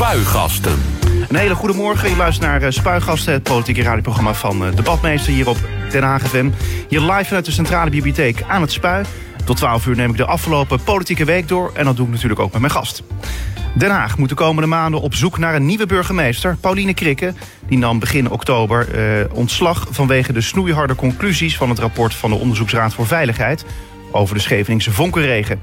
Spuigasten. Een hele goede morgen. Je luistert naar uh, Spuigasten, het politieke radioprogramma van uh, Debatmeester hier op Den Haag FM. Hier live vanuit de Centrale Bibliotheek aan het Spui. Tot 12 uur neem ik de afgelopen politieke week door. En dat doe ik natuurlijk ook met mijn gast. Den Haag moet de komende maanden op zoek naar een nieuwe burgemeester. Pauline Krikke, die nam begin oktober uh, ontslag... vanwege de snoeiharde conclusies van het rapport van de Onderzoeksraad voor Veiligheid... over de Scheveningse vonkenregen.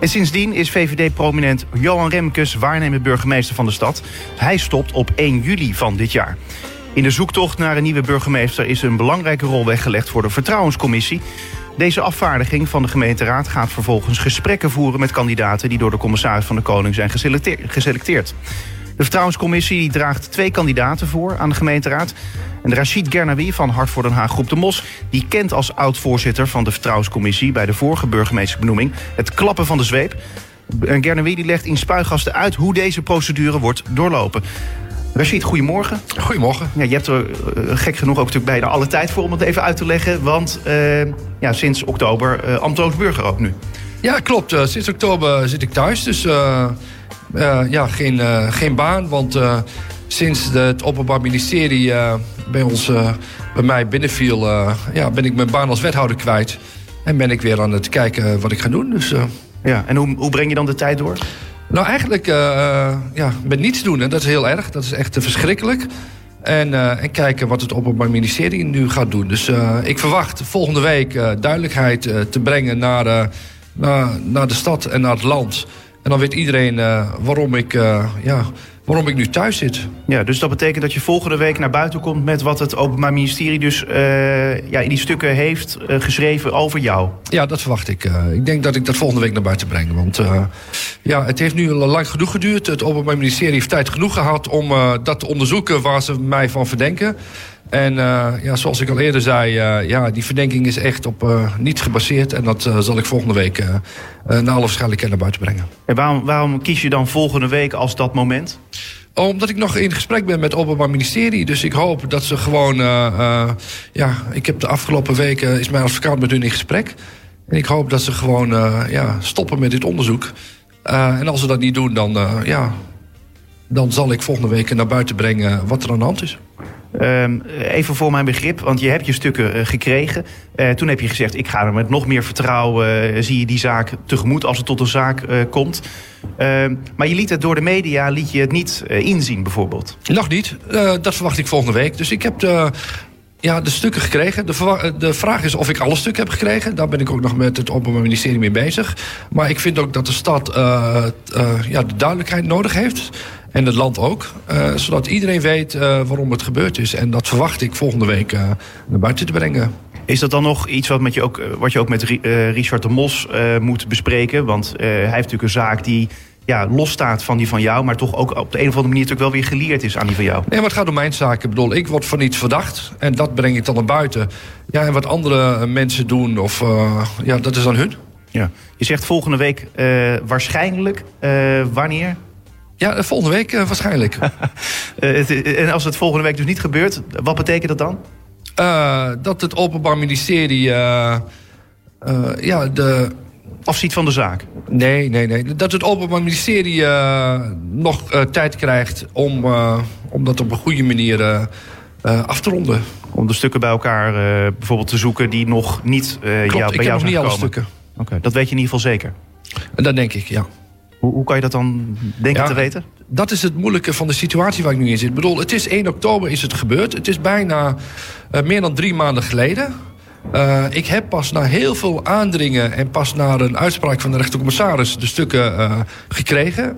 En sindsdien is VVD-prominent Johan Remkes waarnemend burgemeester van de stad. Hij stopt op 1 juli van dit jaar. In de zoektocht naar een nieuwe burgemeester is een belangrijke rol weggelegd voor de Vertrouwenscommissie. Deze afvaardiging van de gemeenteraad gaat vervolgens gesprekken voeren met kandidaten die door de commissaris van de Koning zijn geselecteerd. De Vertrouwenscommissie die draagt twee kandidaten voor aan de gemeenteraad. En Rachid Gernawi van Hart voor Den Haag Groep de Mos... die kent als oud-voorzitter van de Vertrouwenscommissie... bij de vorige burgemeesterbenoeming het klappen van de zweep. En Gernawi die legt in spuigasten uit hoe deze procedure wordt doorlopen. Rachid, goedemorgen. Goedemorgen. Ja, je hebt er uh, gek genoeg ook natuurlijk bijna alle tijd voor om het even uit te leggen. Want uh, ja, sinds oktober uh, burger ook nu. Ja, klopt. sinds oktober zit ik thuis. Dus ja, geen, geen baan. Want sinds de, het Openbaar Ministerie bij, ons, bij mij binnenviel... ja, ben ik mijn baan als wethouder kwijt. En ben ik weer aan het kijken wat ik ga doen. Dus, ja, en hoe, hoe breng je dan de tijd door? Nou, eigenlijk uh, ja, met niets doen. En dat is heel erg. Dat is echt uh, verschrikkelijk. En, uh, en kijken wat het Openbaar Ministerie nu gaat doen. Dus ik verwacht volgende week duidelijkheid te brengen naar, naar, naar de stad en naar het land. En dan weet iedereen waarom ik ja, waarom ik nu thuis zit. Ja, dus dat betekent dat je volgende week naar buiten komt met wat het Openbaar Ministerie dus uh, ja, in die stukken heeft geschreven over jou. Ja, dat verwacht ik. Ik denk dat ik dat volgende week naar buiten breng. Want ja, het heeft nu lang genoeg geduurd. Het Openbaar Ministerie heeft tijd genoeg gehad om dat te onderzoeken waar ze mij van verdenken. En uh, ja, zoals ik al eerder zei, uh, ja, die verdenking is echt op uh, niets gebaseerd. En dat zal ik volgende week naar alle waarschijnlijkheid naar buiten brengen. En waarom, waarom kies je dan volgende week als dat moment? Omdat ik nog in gesprek ben met het Openbaar Ministerie. Dus ik hoop dat ze gewoon... ja, ik heb de afgelopen weken... is mijn advocaat met hun in gesprek. En ik hoop dat ze gewoon ja, stoppen met dit onderzoek. en als ze dat niet doen, dan, ja, dan zal ik volgende week naar buiten brengen wat er aan de hand is. Um, even voor mijn begrip, want je hebt je stukken uh, gekregen. Uh, toen heb je gezegd, ik ga er met nog meer vertrouwen... Uh, zie je die zaak tegemoet als het tot een zaak komt. Ehm, maar je liet het door de media liet je het niet inzien, bijvoorbeeld. Nog niet. dat verwacht ik volgende week. Dus ik heb de, ja, de stukken gekregen. De, de, vraag is of ik alle stukken heb gekregen. Daar ben ik ook nog met het Openbaar Ministerie mee bezig. Maar ik vind ook dat de stad ja, de duidelijkheid nodig heeft... En het land ook. Uh, zodat iedereen weet uh, waarom het gebeurd is. En dat verwacht ik volgende week uh, naar buiten te brengen. Is dat dan nog iets wat, met je, ook, wat je ook met Richard de Mos moet bespreken? Want hij heeft natuurlijk een zaak die ja, losstaat van die van jou... maar toch ook op de een of andere manier natuurlijk wel weer geleerd is aan die van jou. Nee, maar het gaat om mijn zaken. Ik bedoel, ik word van iets verdacht en dat breng ik dan naar buiten. Ja, en wat andere mensen doen, of, ja, dat is dan hun. Ja. Je zegt volgende week waarschijnlijk. wanneer? Ja, volgende week uh, waarschijnlijk. uh, en als het volgende week dus niet gebeurt, wat betekent dat dan? Uh, dat het Openbaar Ministerie ja, de... Afziet van de zaak? Nee, nee, nee. Dat het Openbaar Ministerie nog tijd krijgt om, om dat op een goede manier af te ronden. Om de stukken bij elkaar bijvoorbeeld te zoeken die nog niet Klopt, jou, bij ik jou heb nog niet alle stukken. Oké, okay, dat weet je in ieder geval zeker? Dat denk ik, ja. Hoe, hoe kan je dat dan denken ja, te weten? Dat is het moeilijke van de situatie waar ik nu in zit. Ik bedoel, het is 1 oktober is het gebeurd. Het is bijna uh, meer dan drie maanden geleden. Uh, ik heb pas na heel veel aandringen en pas na een uitspraak van de rechtercommissaris de stukken uh, gekregen.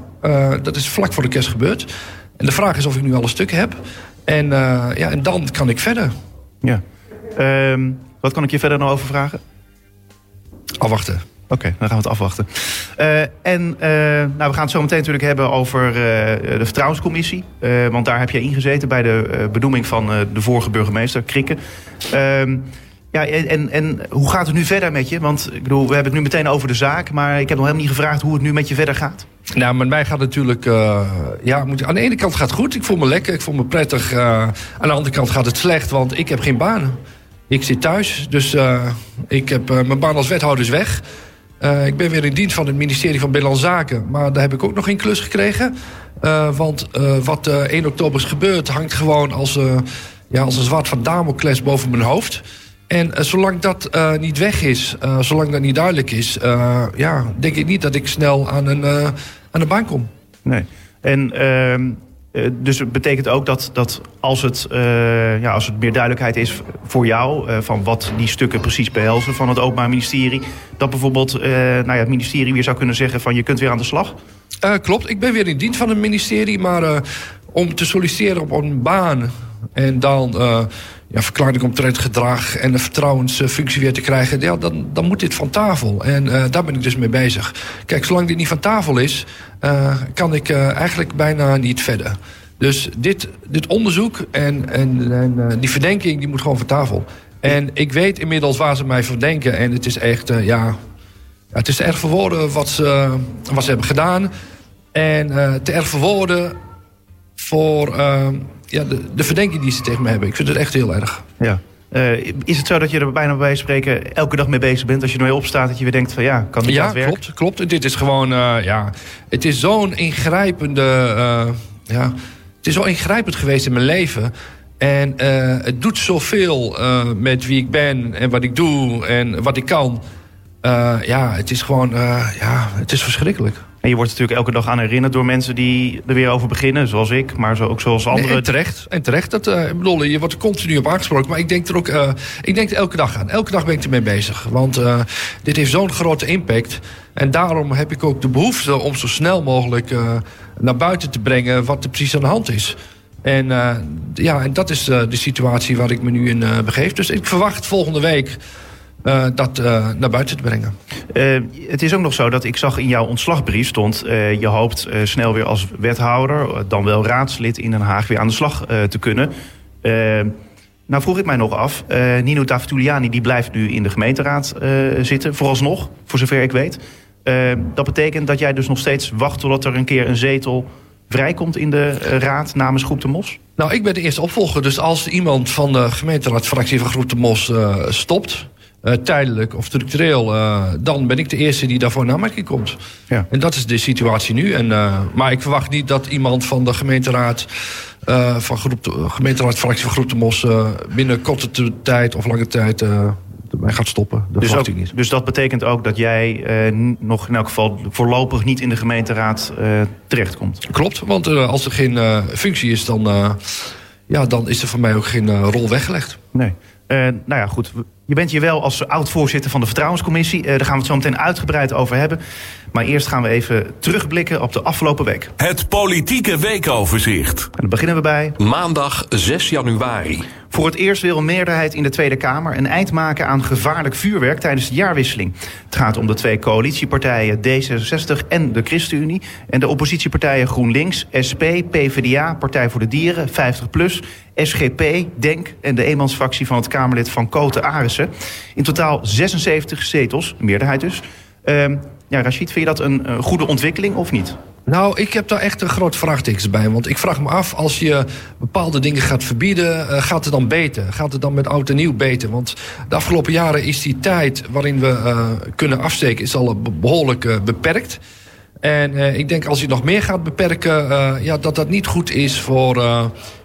dat is vlak voor de kerst gebeurd. En de vraag is of ik nu alle stukken heb. En, ja, en dan kan ik verder. Ja. Um, wat kan ik je verder nog over vragen? Afwachten. Oké, dan gaan we het afwachten. Uh, en uh, nou, we gaan het zo meteen natuurlijk hebben over uh, de Vertrouwenscommissie. want daar heb jij ingezeten bij de benoeming van de vorige burgemeester, Krikke. Ehm, ja, en, en hoe gaat het nu verder met je? Want ik bedoel, we hebben het nu meteen over de zaak, maar ik heb nog helemaal niet gevraagd hoe het nu met je verder gaat. Nou, met mij gaat het natuurlijk. ja, moet, aan de ene kant gaat het goed. Ik voel me lekker, ik voel me prettig. aan de andere kant gaat het slecht, want ik heb geen baan. Ik zit thuis, dus ik heb mijn baan als wethouder is weg. Uh, ik ben weer in dienst van het ministerie van Binnenlandse Zaken. Maar daar heb ik ook nog geen klus gekregen. Uh, want uh, wat 1 oktober is gebeurd hangt gewoon als, ja, als een zwart van Damocles boven mijn hoofd. En zolang dat niet weg is, zolang dat niet duidelijk is... ja, denk ik niet dat ik snel aan een, aan de baan kom. Nee. En ehm, uh, dus het betekent ook dat, dat als, het, uh, ja, als het meer duidelijkheid is voor jou... Uh, van wat die stukken precies behelzen van het Openbaar Ministerie... dat bijvoorbeeld nou ja, het ministerie weer zou kunnen zeggen van je kunt weer aan de slag? klopt, ik ben weer in dienst van het ministerie... maar om te solliciteren op een baan en dan ja, verklaring omtrent gedrag... en een vertrouwensfunctie weer te krijgen... Ja, dan, dan moet dit van tafel. En daar ben ik dus mee bezig. Kijk, zolang dit niet van tafel is uh, kan ik uh, eigenlijk bijna niet verder. Dus dit, dit onderzoek en, en, die verdenking die moet gewoon van tafel. En ik weet inmiddels waar ze mij verdenken. En het is echt, ja, het is te erg voor wat ze, wat ze hebben gedaan. En te erg voor woorden voor ja, de, de verdenking die ze tegen me hebben. Ik vind het echt heel erg. Ja. Uh, is het zo dat je er bijna bij spreken elke dag mee bezig bent? Als je er mee opstaat, dat je weer denkt van ja, kan dit ja, werken? klopt, klopt. Dit is gewoon, uh, ja, het is zo'n ingrijpende, uh, ja, het is zo ingrijpend geweest in mijn leven. En het doet zoveel met wie ik ben en wat ik doe en wat ik kan. ja, het is gewoon, ja, het is verschrikkelijk. En je wordt natuurlijk elke dag aan herinnerd door mensen die er weer over beginnen, zoals ik, maar zo, ook zoals anderen. en terecht, en terecht. Dat, uh, bedoel, je wordt er continu op aangesproken, maar ik denk er ook, uh, ik denk er elke dag aan. Elke dag ben ik ermee bezig, want uh, dit heeft zo'n grote impact. En daarom heb ik ook de behoefte om zo snel mogelijk naar buiten te brengen wat er precies aan de hand is. En ja, en dat is de situatie waar ik me nu in begeef. Dus ik verwacht volgende week uh, dat uh, naar buiten te brengen. Uh, het is ook nog zo dat ik zag in jouw ontslagbrief stond... je hoopt snel weer als wethouder, dan wel raadslid in Den Haag... weer aan de slag te kunnen. nou vroeg ik mij nog af, Nino Tavituliani die blijft nu in de gemeenteraad zitten... vooralsnog, voor zover ik weet. dat betekent dat jij dus nog steeds wacht totdat er een keer een zetel vrijkomt in de raad namens Groep de Mos? Nou, ik ben de eerste opvolger. Dus als iemand van de gemeenteraadfractie van Groep de Mos stopt... Uh, tijdelijk of structureel, uh, dan ben ik de eerste die daarvoor naar aanmerking komt. Ja. En dat is de situatie nu. En, uh, maar ik verwacht niet dat iemand van de gemeenteraad, van groep, de, gemeenteraadfractie van Groep de Mos, binnen korte tijd of lange tijd mij gaat stoppen. Dat dus, ook, niet. dus dat betekent ook dat jij nog in elk geval voorlopig niet in de gemeenteraad terechtkomt? Klopt, want als er geen functie is, dan, ja, dan is er voor mij ook geen rol weggelegd. Nee. nou ja, goed. Je bent hier wel als oud-voorzitter van de Vertrouwenscommissie. Uh, daar gaan we het zo meteen uitgebreid over hebben. Maar eerst gaan we even terugblikken op de afgelopen week. Het politieke weekoverzicht. En dan beginnen we bij... Maandag 6 januari. Voor het eerst wil een meerderheid in de Tweede Kamer een eind maken aan gevaarlijk vuurwerk tijdens de jaarwisseling. Het gaat om de twee coalitiepartijen D66 en de ChristenUnie. En de oppositiepartijen GroenLinks, SP, PvdA, Partij voor de Dieren, 50PLUS, SGP, DENK en de eenmansfractie van het Kamerlid van Koten Arissen. In totaal 76 zetels, meerderheid dus. Uh, ja, Rachid, vind je dat een, een goede ontwikkeling of niet? Nou, ik heb daar echt een groot vraagteken bij. Want ik vraag me af, als je bepaalde dingen gaat verbieden... Uh, gaat het dan beter? Gaat het dan met oud en nieuw beter? Want de afgelopen jaren is die tijd waarin we uh, kunnen afsteken... is al behoorlijk beperkt. En ik denk als je nog meer gaat beperken... ja, dat dat niet goed is voor,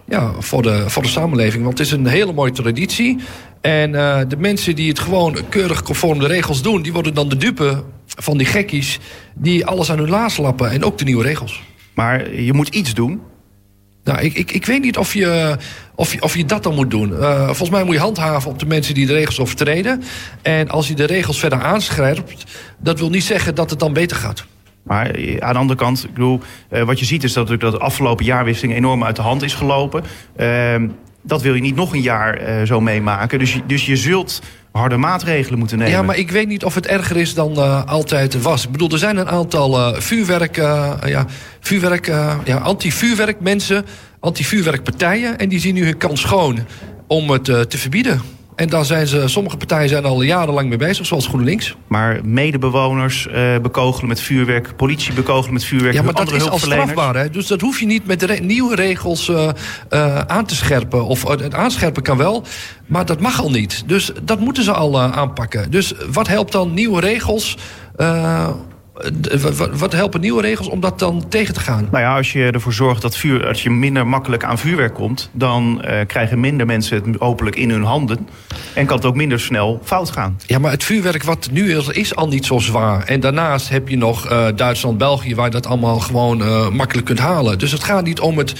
ja, voor, de, voor de samenleving. Want het is een hele mooie traditie. En de mensen die het gewoon keurig conform de regels doen... die worden dan de dupe van die gekkies die alles aan hun laars lappen. En ook de nieuwe regels. Maar je moet iets doen. Nou, ik, ik, ik weet niet of je, of, je, of je dat dan moet doen. Uh, volgens mij moet je handhaven op de mensen die de regels overtreden. En als je de regels verder aanscherpt... dat wil niet zeggen dat het dan beter gaat. Maar eh, aan de andere kant, ik bedoel, uh, wat je ziet is dat dat de afgelopen jaarwisseling enorm uit de hand is gelopen. Uh, dat wil je niet nog een jaar zo meemaken. Dus dus je zult harde maatregelen moeten nemen. Ja, maar ik weet niet of het erger is dan uh, altijd was. Ik bedoel, er zijn een aantal uh, vuurwerk, uh, ja, vuurwerk, ja, anti-vuurwerk mensen, anti-vuurwerkpartijen. En die zien nu hun kans schoon om het te verbieden. En daar zijn ze, sommige partijen zijn al jarenlang mee bezig, zoals GroenLinks. Maar medebewoners uh, bekogelen met vuurwerk, politie bekogelen met vuurwerk. Ja, maar dat is al strafbaar. Hè? Dus dat hoef je niet met re nieuwe regels uh, uh, aan te scherpen. Of het aanscherpen kan wel, maar dat mag al niet. Dus dat moeten ze al aanpakken. Dus wat helpt dan nieuwe regels? Uh, wat helpen nieuwe regels om dat dan tegen te gaan? Nou ja, als je ervoor zorgt dat vuur, als je minder makkelijk aan vuurwerk komt, dan uh, krijgen minder mensen het hopelijk in hun handen. En kan het ook minder snel fout gaan. Ja, maar het vuurwerk wat nu is, is al niet zo zwaar. En daarnaast heb je nog uh, Duitsland, België, waar je dat allemaal gewoon uh, makkelijk kunt halen. Dus het gaat niet om het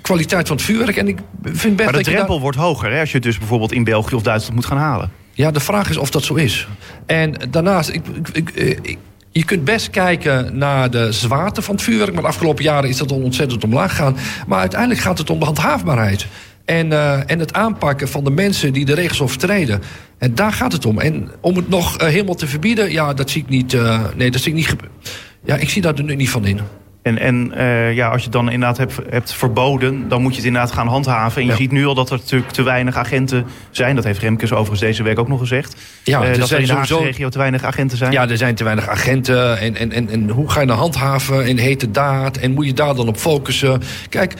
kwaliteit van het vuurwerk. En ik vind best maar de drempel wordt hoger hè, als je het dus bijvoorbeeld in België of Duitsland moet gaan halen. Ja, de vraag is of dat zo is. En daarnaast, ik, ik, ik, je kunt best kijken naar de zwaarte van het vuurwerk. Maar de afgelopen jaren is dat al ontzettend omlaag gegaan. Maar uiteindelijk gaat het om de handhaafbaarheid. En, uh, en het aanpakken van de mensen die de regels overtreden. En daar gaat het om. En om het nog uh, helemaal te verbieden, ja, dat zie ik niet. Uh, nee, dat zie ik niet. Ja, ik zie daar nu niet van in. En, en uh, ja, als je het dan inderdaad hebt, hebt verboden, dan moet je het inderdaad gaan handhaven. En je ja. ziet nu al dat er natuurlijk te weinig agenten zijn. Dat heeft Remkes overigens deze week ook nog gezegd. Ja, uh, dat er in de Haagse regio te weinig agenten zijn. Ja, er zijn te weinig agenten. En, en, en, en hoe ga je dan handhaven in hete daad? En moet je daar dan op focussen? Kijk,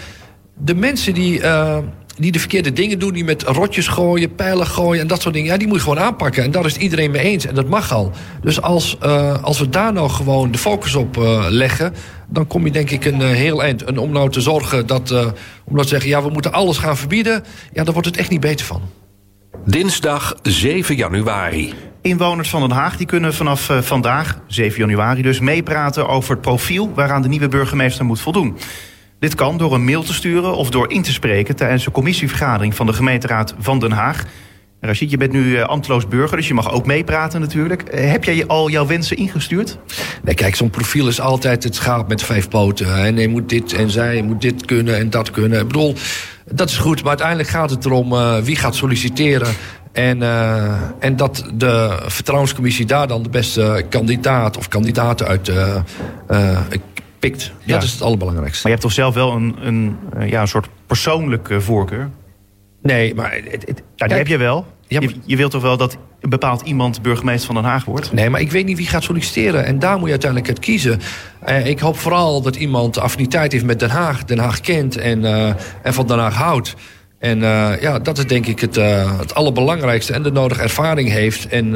de mensen die... Uh, die de verkeerde dingen doen, die met rotjes gooien, pijlen gooien en dat soort dingen. Ja, die moet je gewoon aanpakken. En daar is het iedereen mee eens. En dat mag al. Dus als, uh, als we daar nou gewoon de focus op uh, leggen, dan kom je denk ik een uh, heel eind. En om nou te zorgen dat, om nou te zeggen, ja, we moeten alles gaan verbieden, ja, daar wordt het echt niet beter van. Dinsdag 7 januari. Inwoners van Den Haag die kunnen vanaf vandaag, 7 januari dus, meepraten over het profiel waaraan de nieuwe burgemeester moet voldoen. Dit kan door een mail te sturen of door in te spreken tijdens de commissievergadering van de gemeenteraad van Den Haag. Rashid, je bent nu uh, ambteloos burger, dus je mag ook meepraten natuurlijk. Uh, heb jij al jouw wensen ingestuurd? Nee, kijk, zo'n profiel is altijd het schaap met vijf poten. En hij moet dit en zij moet dit kunnen en dat kunnen. Ik bedoel, dat is goed, maar uiteindelijk gaat het erom uh, wie gaat solliciteren. En, en dat de vertrouwenscommissie daar dan de beste kandidaat of kandidaten uit pikt. Ja. Dat is het allerbelangrijkste. Maar je hebt toch zelf wel een, een, ja, een soort persoonlijke voorkeur? Nee, maar... Het, die heb je wel. Ja, maar... je, je wilt toch wel dat een bepaald iemand burgemeester van Den Haag wordt? Nee, maar ik weet niet wie gaat solliciteren. En daar moet je uiteindelijk het kiezen. Uh, ik hoop vooral dat iemand affiniteit heeft met Den Haag. Den Haag kent en, uh, en van Den Haag houdt. En uh, ja, dat is denk ik het, uh, het allerbelangrijkste. En de nodige ervaring heeft en,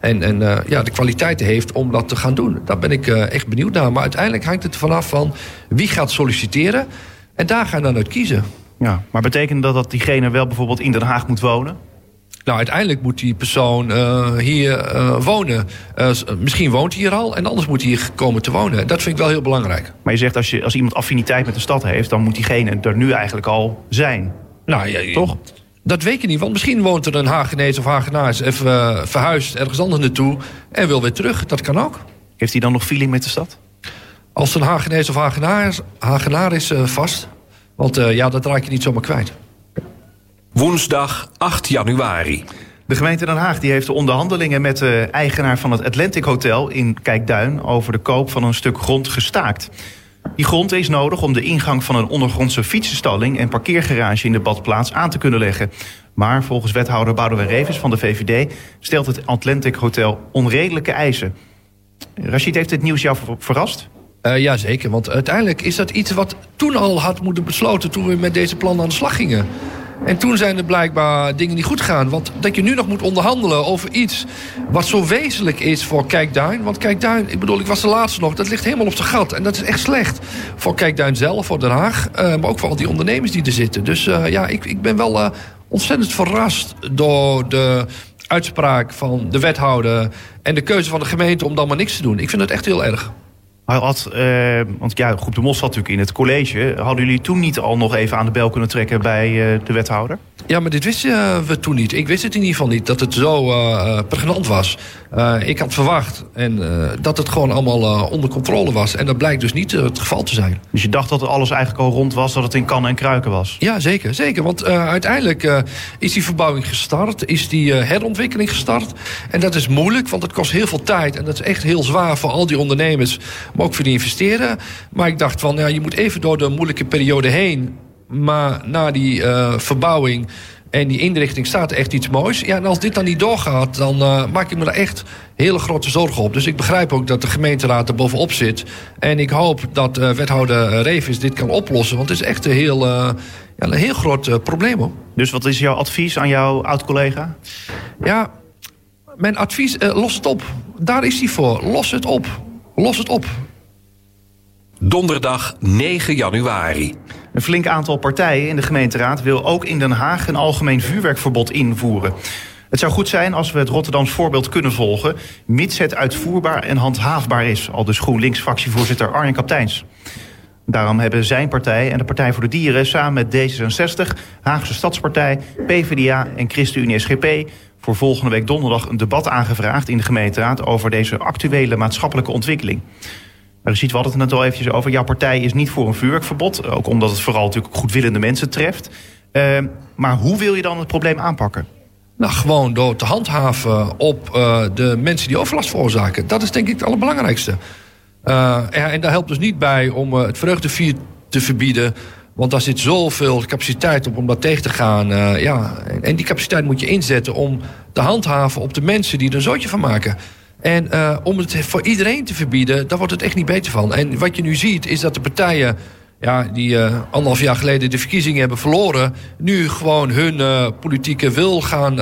en, en uh, ja, de kwaliteiten heeft om dat te gaan doen. Daar ben ik echt benieuwd naar. Maar uiteindelijk hangt het vanaf van wie gaat solliciteren. En daar gaan we dan uit kiezen. Ja, maar betekent dat dat diegene wel bijvoorbeeld in Den Haag moet wonen? Nou, uiteindelijk moet die persoon uh, hier uh, wonen. Uh, misschien woont hij hier al en anders moet hij hier komen te wonen. Dat vind ik wel heel belangrijk. Maar je zegt als, je, als iemand affiniteit met de stad heeft... dan moet diegene er nu eigenlijk al zijn. Nou, ja, Toch? Dat weet je niet, want misschien woont er een Hagenees of Hagenaars... even verhuisd ergens anders naartoe en wil weer terug. Dat kan ook. Heeft hij dan nog feeling met de stad? Als een Hagenees of Hagenaar, Hagenaar is vast... Want uh, ja, dat raak je niet zomaar kwijt. Woensdag 8 januari. De gemeente Den Haag die heeft de onderhandelingen met de eigenaar van het Atlantic Hotel in Kijkduin over de koop van een stuk grond gestaakt. Die grond is nodig om de ingang van een ondergrondse fietsenstalling en parkeergarage in de badplaats aan te kunnen leggen. Maar volgens wethouder Boudewijn Revens van de VVD stelt het Atlantic Hotel onredelijke eisen. Rashid, heeft dit nieuws jou verrast? Uh, ja, zeker. Want uiteindelijk is dat iets wat toen al had moeten besloten... toen we met deze plannen aan de slag gingen. En toen zijn er blijkbaar dingen niet goed gegaan. Want dat je nu nog moet onderhandelen over iets... wat zo wezenlijk is voor Kijkduin. Want Kijkduin, ik bedoel, ik was de laatste nog... dat ligt helemaal op zijn gat. En dat is echt slecht. Voor Kijkduin zelf, voor Den Haag... Uh, maar ook voor al die ondernemers die er zitten. Dus uh, ja, ik, ik ben wel ontzettend verrast door de uitspraak van de wethouder... en de keuze van de gemeente om dan maar niks te doen. Ik vind het echt heel erg. Had, uh, want ja, Groep de Mos zat natuurlijk in het college. Hadden jullie toen niet al nog even aan de bel kunnen trekken bij uh, de wethouder? Ja, maar dit wisten uh, we toen niet. Ik wist het in ieder geval niet, dat het zo pregnant was. ik had verwacht en, dat het gewoon allemaal onder controle was. En dat blijkt dus niet het geval te zijn. Dus je dacht dat alles eigenlijk al rond was, dat het in kannen en kruiken was? Ja, zeker. zeker. Want uiteindelijk is die verbouwing gestart, is die herontwikkeling gestart. En dat is moeilijk, want het kost heel veel tijd. En dat is echt heel zwaar voor al die ondernemers maar ook voor die investeren. Maar ik dacht van, ja, je moet even door de moeilijke periode heen. Maar na die uh, verbouwing en die inrichting staat er echt iets moois. Ja, en als dit dan niet doorgaat, dan uh, maak ik me daar echt hele grote zorgen op. Dus ik begrijp ook dat de gemeenteraad er bovenop zit. En ik hoop dat uh, wethouder Revis dit kan oplossen. Want het is echt een heel, ja, een heel groot probleem. Hoor. Dus wat is jouw advies aan jouw oud-collega? Ja, mijn advies, los het op. Daar is hij voor. Los het op. Los het op. Donderdag 9 januari. Een flink aantal partijen in de gemeenteraad wil ook in Den Haag een algemeen vuurwerkverbod invoeren. Het zou goed zijn als we het Rotterdams voorbeeld kunnen volgen, mits het uitvoerbaar en handhaafbaar is, al dus GroenLinks-fractievoorzitter Arjen Kapteins. Daarom hebben zijn partij en de Partij voor de Dieren samen met D66, Haagse Stadspartij, PvdA en ChristenUnie SGP voor volgende week donderdag een debat aangevraagd in de gemeenteraad over deze actuele maatschappelijke ontwikkeling. Ziet, we hadden het net al eventjes over. Jouw partij is niet voor een vuurwerkverbod. Ook omdat het vooral natuurlijk goedwillende mensen treft. Uh, maar hoe wil je dan het probleem aanpakken? Nou, gewoon door te handhaven op uh, de mensen die overlast veroorzaken. Dat is denk ik het allerbelangrijkste. Uh, en daar helpt dus niet bij om het vreugdevier te verbieden. Want daar zit zoveel capaciteit op om dat tegen te gaan. ja, en die capaciteit moet je inzetten om te handhaven op de mensen die er een zootje van maken. En uh, om het voor iedereen te verbieden, daar wordt het echt niet beter van. En wat je nu ziet, is dat de partijen ja, die uh, anderhalf jaar geleden de verkiezingen hebben verloren, nu gewoon hun uh, politieke wil gaan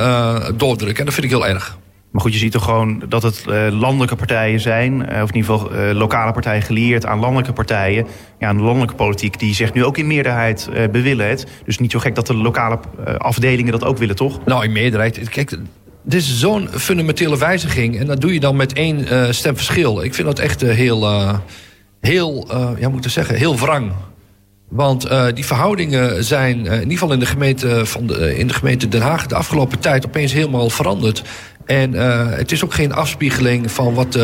doordrukken. En dat vind ik heel erg. Maar goed, je ziet toch gewoon dat het landelijke partijen zijn, of in ieder geval lokale partijen gelieerd aan landelijke partijen. Ja, de landelijke politiek die zegt nu ook in meerderheid bewillen het. Dus niet zo gek dat de lokale afdelingen dat ook willen, toch? Nou, in meerderheid. Kijk, dit is zo'n fundamentele wijziging. En dat doe je dan met één uh, stemverschil. Ik vind dat echt uh, heel, uh, heel, ja, moet zeggen, heel wrang. Want die verhoudingen zijn in ieder geval in de, gemeente van de, in de gemeente Den Haag de afgelopen tijd opeens helemaal veranderd. En het is ook geen afspiegeling van wat,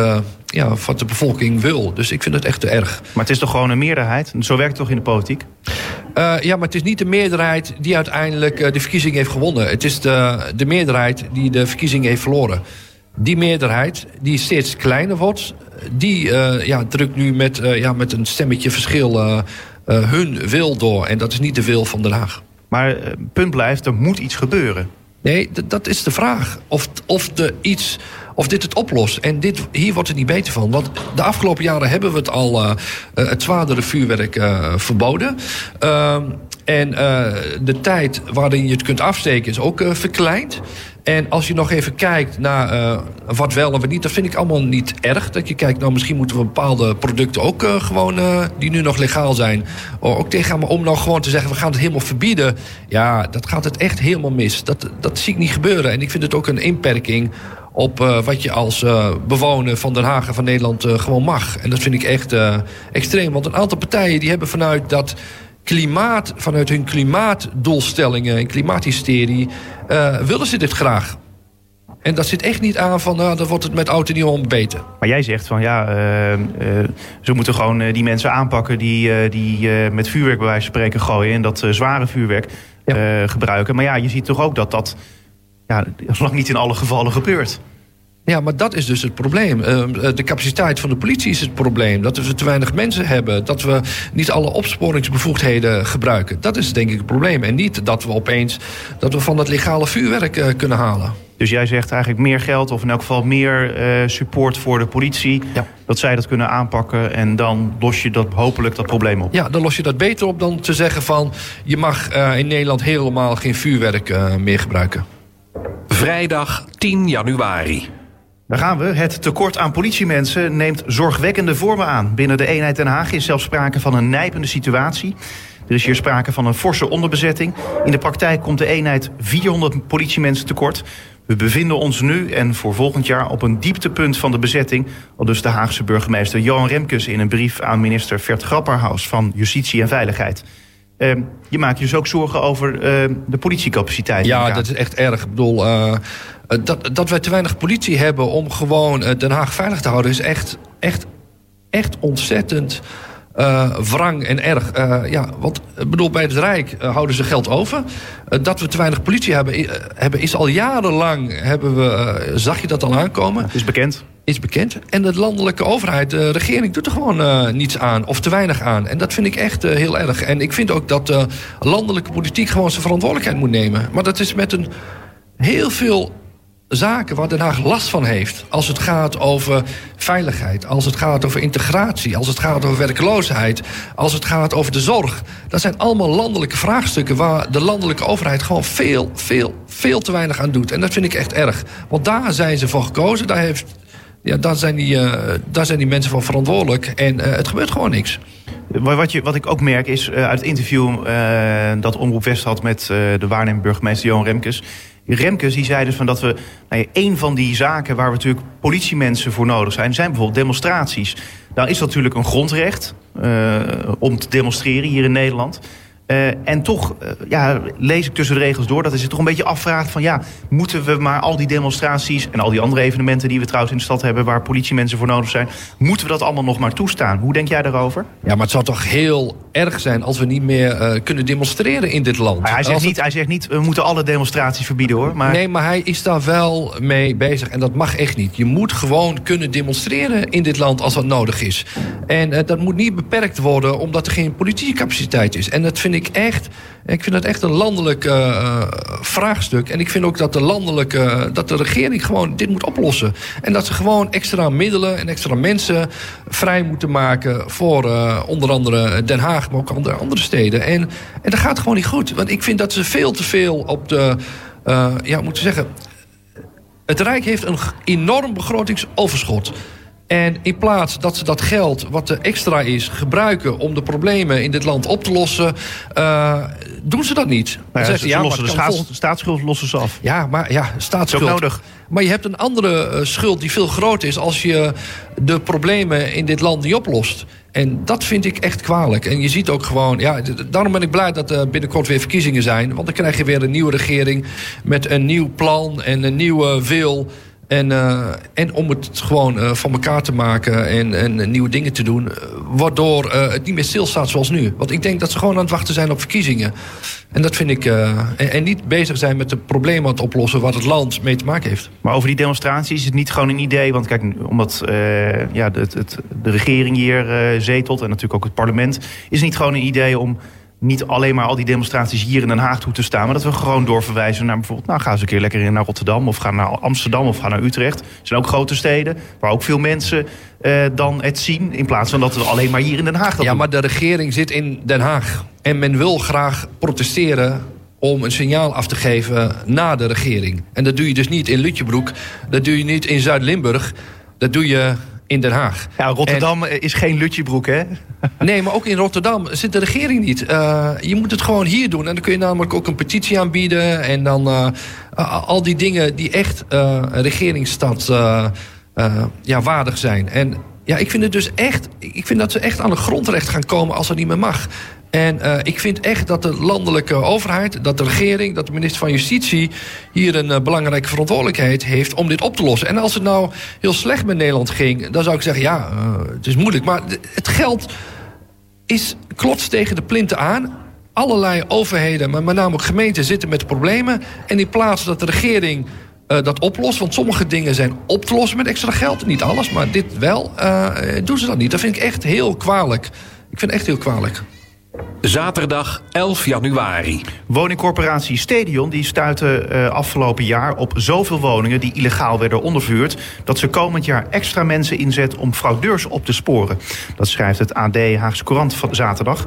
ja, wat de bevolking wil. Dus ik vind het echt te erg. Maar het is toch gewoon een meerderheid? Zo werkt het toch in de politiek? Uh, ja, maar het is niet de meerderheid die uiteindelijk uh, de verkiezing heeft gewonnen. Het is de, de meerderheid die de verkiezing heeft verloren. Die meerderheid, die steeds kleiner wordt... die uh, ja, drukt nu met, ja, met een stemmetje verschil hun wil door. En dat is niet de wil van Den Haag. Maar punt blijft, er moet iets gebeuren. Nee, dat is de vraag. Of, of, de iets, of dit het oplost. En dit, hier wordt het niet beter van. Want de afgelopen jaren hebben we het al uh, het zwaardere vuurwerk uh, verboden. Uh, en de tijd waarin je het kunt afsteken is ook verkleind. En als je nog even kijkt naar wat wel en wat niet, dat vind ik allemaal niet erg. Dat je kijkt, nou misschien moeten we bepaalde producten ook gewoon, die nu nog legaal zijn, ook tegen Maar om nou gewoon te zeggen, we gaan het helemaal verbieden. Ja, dat gaat het echt helemaal mis. Dat, dat zie ik niet gebeuren. En ik vind het ook een inperking op wat je als bewoner van Den Haag en van Nederland gewoon mag. En dat vind ik echt extreem. Want een aantal partijen die hebben vanuit dat klimaat, vanuit hun klimaatdoelstellingen en klimaathysterie, willen ze dit graag. En dat zit echt niet aan van, nou, dan wordt het met oud en nieuw beter. Maar jij zegt van, ja, uh, uh, ze moeten gewoon die mensen aanpakken... die, die met vuurwerk bij wijze van spreken gooien... en dat zware vuurwerk ja. gebruiken. Maar ja, je ziet toch ook dat dat ja, lang niet in alle gevallen gebeurt. Ja, maar dat is dus het probleem. Ehm, eh, de capaciteit van de politie is het probleem. Dat we te weinig mensen hebben. Dat we niet alle opsporingsbevoegdheden gebruiken. Dat is denk ik het probleem. En niet dat we opeens dat we van het legale vuurwerk uh, kunnen halen. Dus jij zegt eigenlijk meer geld of in elk geval meer uh, support voor de politie. Ja. Dat zij dat kunnen aanpakken en dan los je dat hopelijk dat probleem op. Ja, dan los je dat beter op dan te zeggen van... je mag in Nederland helemaal geen vuurwerk meer gebruiken. Vrijdag 10 januari. Daar gaan we. Het tekort aan politiemensen neemt zorgwekkende vormen aan. Binnen de eenheid Den Haag is zelfs sprake van een nijpende situatie. Er is hier sprake van een forse onderbezetting. In de praktijk komt de eenheid 400 politiemensen tekort. We bevinden ons nu en voor volgend jaar op een dieptepunt van de bezetting. Al dus de Haagse burgemeester Johan Remkes in een brief aan minister Vert Grapperhaus van Justitie en Veiligheid. Uh, je maakt je dus ook zorgen over uh, de politiecapaciteit. Ja, dat is echt erg. Ik bedoel, uh, dat, dat wij te weinig politie hebben om gewoon Den Haag veilig te houden... is echt, echt, echt ontzettend wrang en erg. ja, want bedoel, bij het Rijk houden ze geld over. dat we te weinig politie hebben, hebben is al jarenlang... Hebben we, zag je dat al aankomen? Het is bekend is bekend. En de landelijke overheid, de regering, doet er gewoon uh, niets aan. Of te weinig aan. En dat vind ik echt uh, heel erg. En ik vind ook dat de landelijke politiek gewoon zijn verantwoordelijkheid moet nemen. Maar dat is met een heel veel zaken waar Den Haag last van heeft. Als het gaat over veiligheid, als het gaat over integratie, als het gaat over werkloosheid, als het gaat over de zorg. Dat zijn allemaal landelijke vraagstukken waar de landelijke overheid gewoon veel, veel, veel te weinig aan doet. En dat vind ik echt erg. Want daar zijn ze voor gekozen. Daar, heeft, ja, daar, zijn, die, uh, zijn die mensen voor verantwoordelijk. En uh, het gebeurt gewoon niks. Wat, je, wat ik ook merk is uh, uit het interview dat Omroep West had met de waarnemend burgemeester Johan Remkes. Remkes die zei dus van dat we nou ja, een van die zaken waar we natuurlijk politiemensen voor nodig zijn, zijn bijvoorbeeld demonstraties. Nou is dat natuurlijk een grondrecht om te demonstreren hier in Nederland. Uh, en toch uh, ja, lees ik tussen de regels door dat hij zich toch een beetje afvraagt van ja, moeten we maar al die demonstraties en al die andere evenementen die we trouwens in de stad hebben waar politiemensen voor nodig zijn, moeten we dat allemaal nog maar toestaan? Hoe denk jij daarover? Ja, maar het zou toch heel erg zijn als we niet meer uh, kunnen demonstreren in dit land. Maar hij, zegt niet, hij zegt niet, we moeten alle demonstraties verbieden hoor. Maar... Nee, maar hij is daar wel mee bezig en dat mag echt niet. Je moet gewoon kunnen demonstreren in dit land als dat nodig is. En dat moet niet beperkt worden omdat er geen politiecapaciteit is. En dat vind ik echt, ik vind dat echt een landelijk uh, vraagstuk. En ik vind ook dat de landelijke, dat de regering gewoon dit moet oplossen. En dat ze gewoon extra middelen en extra mensen vrij moeten maken voor onder andere Den Haag, maar ook andere, andere steden. En, en dat gaat gewoon niet goed. Want ik vind dat ze veel te veel op de, ja, moeten zeggen. Het Rijk heeft een enorm begrotingsoverschot. En in plaats dat ze dat geld, wat er extra is, gebruiken om de problemen in dit land op te lossen, uh, doen ze dat niet. Nou ja, ze, ja, lossen de staats, staatsschuld lossen ze af. Ja, maar ja, staatsschuld. Is ook nodig. Maar je hebt een andere uh, schuld die veel groter is als je de problemen in dit land niet oplost. En dat vind ik echt kwalijk. En je ziet ook gewoon, ja, daarom ben ik blij dat er binnenkort weer verkiezingen zijn. Want dan krijg je weer een nieuwe regering met een nieuw plan en een nieuwe wil. En, uh, en om het gewoon uh, van elkaar te maken en, en nieuwe dingen te doen. Waardoor uh, het niet meer stilstaat zoals nu. Want ik denk dat ze gewoon aan het wachten zijn op verkiezingen. En dat vind ik. En, en, niet bezig zijn met de problemen aan het oplossen waar het land mee te maken heeft. Maar over die demonstraties is het niet gewoon een idee. Want kijk, omdat ja, het, de regering hier zetelt en natuurlijk ook het parlement. Is het niet gewoon een idee om niet alleen maar al die demonstraties hier in Den Haag toe te staan... maar dat we gewoon doorverwijzen naar bijvoorbeeld... nou, ga eens een keer lekker in naar Rotterdam of ga naar Amsterdam of ga naar Utrecht. Er zijn ook grote steden waar ook veel mensen uh, dan het zien... in plaats van dat we alleen maar hier in Den Haag dat Ja, doen. maar de regering zit in Den Haag. En men wil graag protesteren om een signaal af te geven naar de regering. En dat doe je dus niet in Lutjebroek. Dat doe je niet in Zuid-Limburg. Dat doe je in Den Haag. Ja, Rotterdam en, is geen Lutjebroek, hè? Nee, maar ook in Rotterdam zit de regering niet. Uh, je moet het gewoon hier doen. En dan kun je namelijk ook een petitie aanbieden. En dan uh, uh, al die dingen die echt een regeringsstad ja, waardig zijn. En ja, ik vind het dus echt. Ik vind dat ze echt aan de grondrecht gaan komen als dat niet meer mag. En uh, ik vind echt dat de landelijke overheid, dat de regering, dat de minister van Justitie hier een uh, belangrijke verantwoordelijkheid heeft om dit op te lossen. En als het nou heel slecht met Nederland ging, dan zou ik zeggen: ja, uh, het is moeilijk. Maar het geld is klots tegen de plinten aan. Allerlei overheden, maar met name ook gemeenten, zitten met problemen. En in plaats dat de regering dat oplost, want sommige dingen zijn op te lossen met extra geld, niet alles, maar dit wel, doen ze dat niet. Dat vind ik echt heel kwalijk. Ik vind het echt heel kwalijk. Zaterdag 11 januari. Woningcorporatie Stadion die stuitte uh, afgelopen jaar op zoveel woningen die illegaal werden ondervuurd... dat ze komend jaar extra mensen inzet om fraudeurs op te sporen. Dat schrijft het AD Haagse Courant van zaterdag.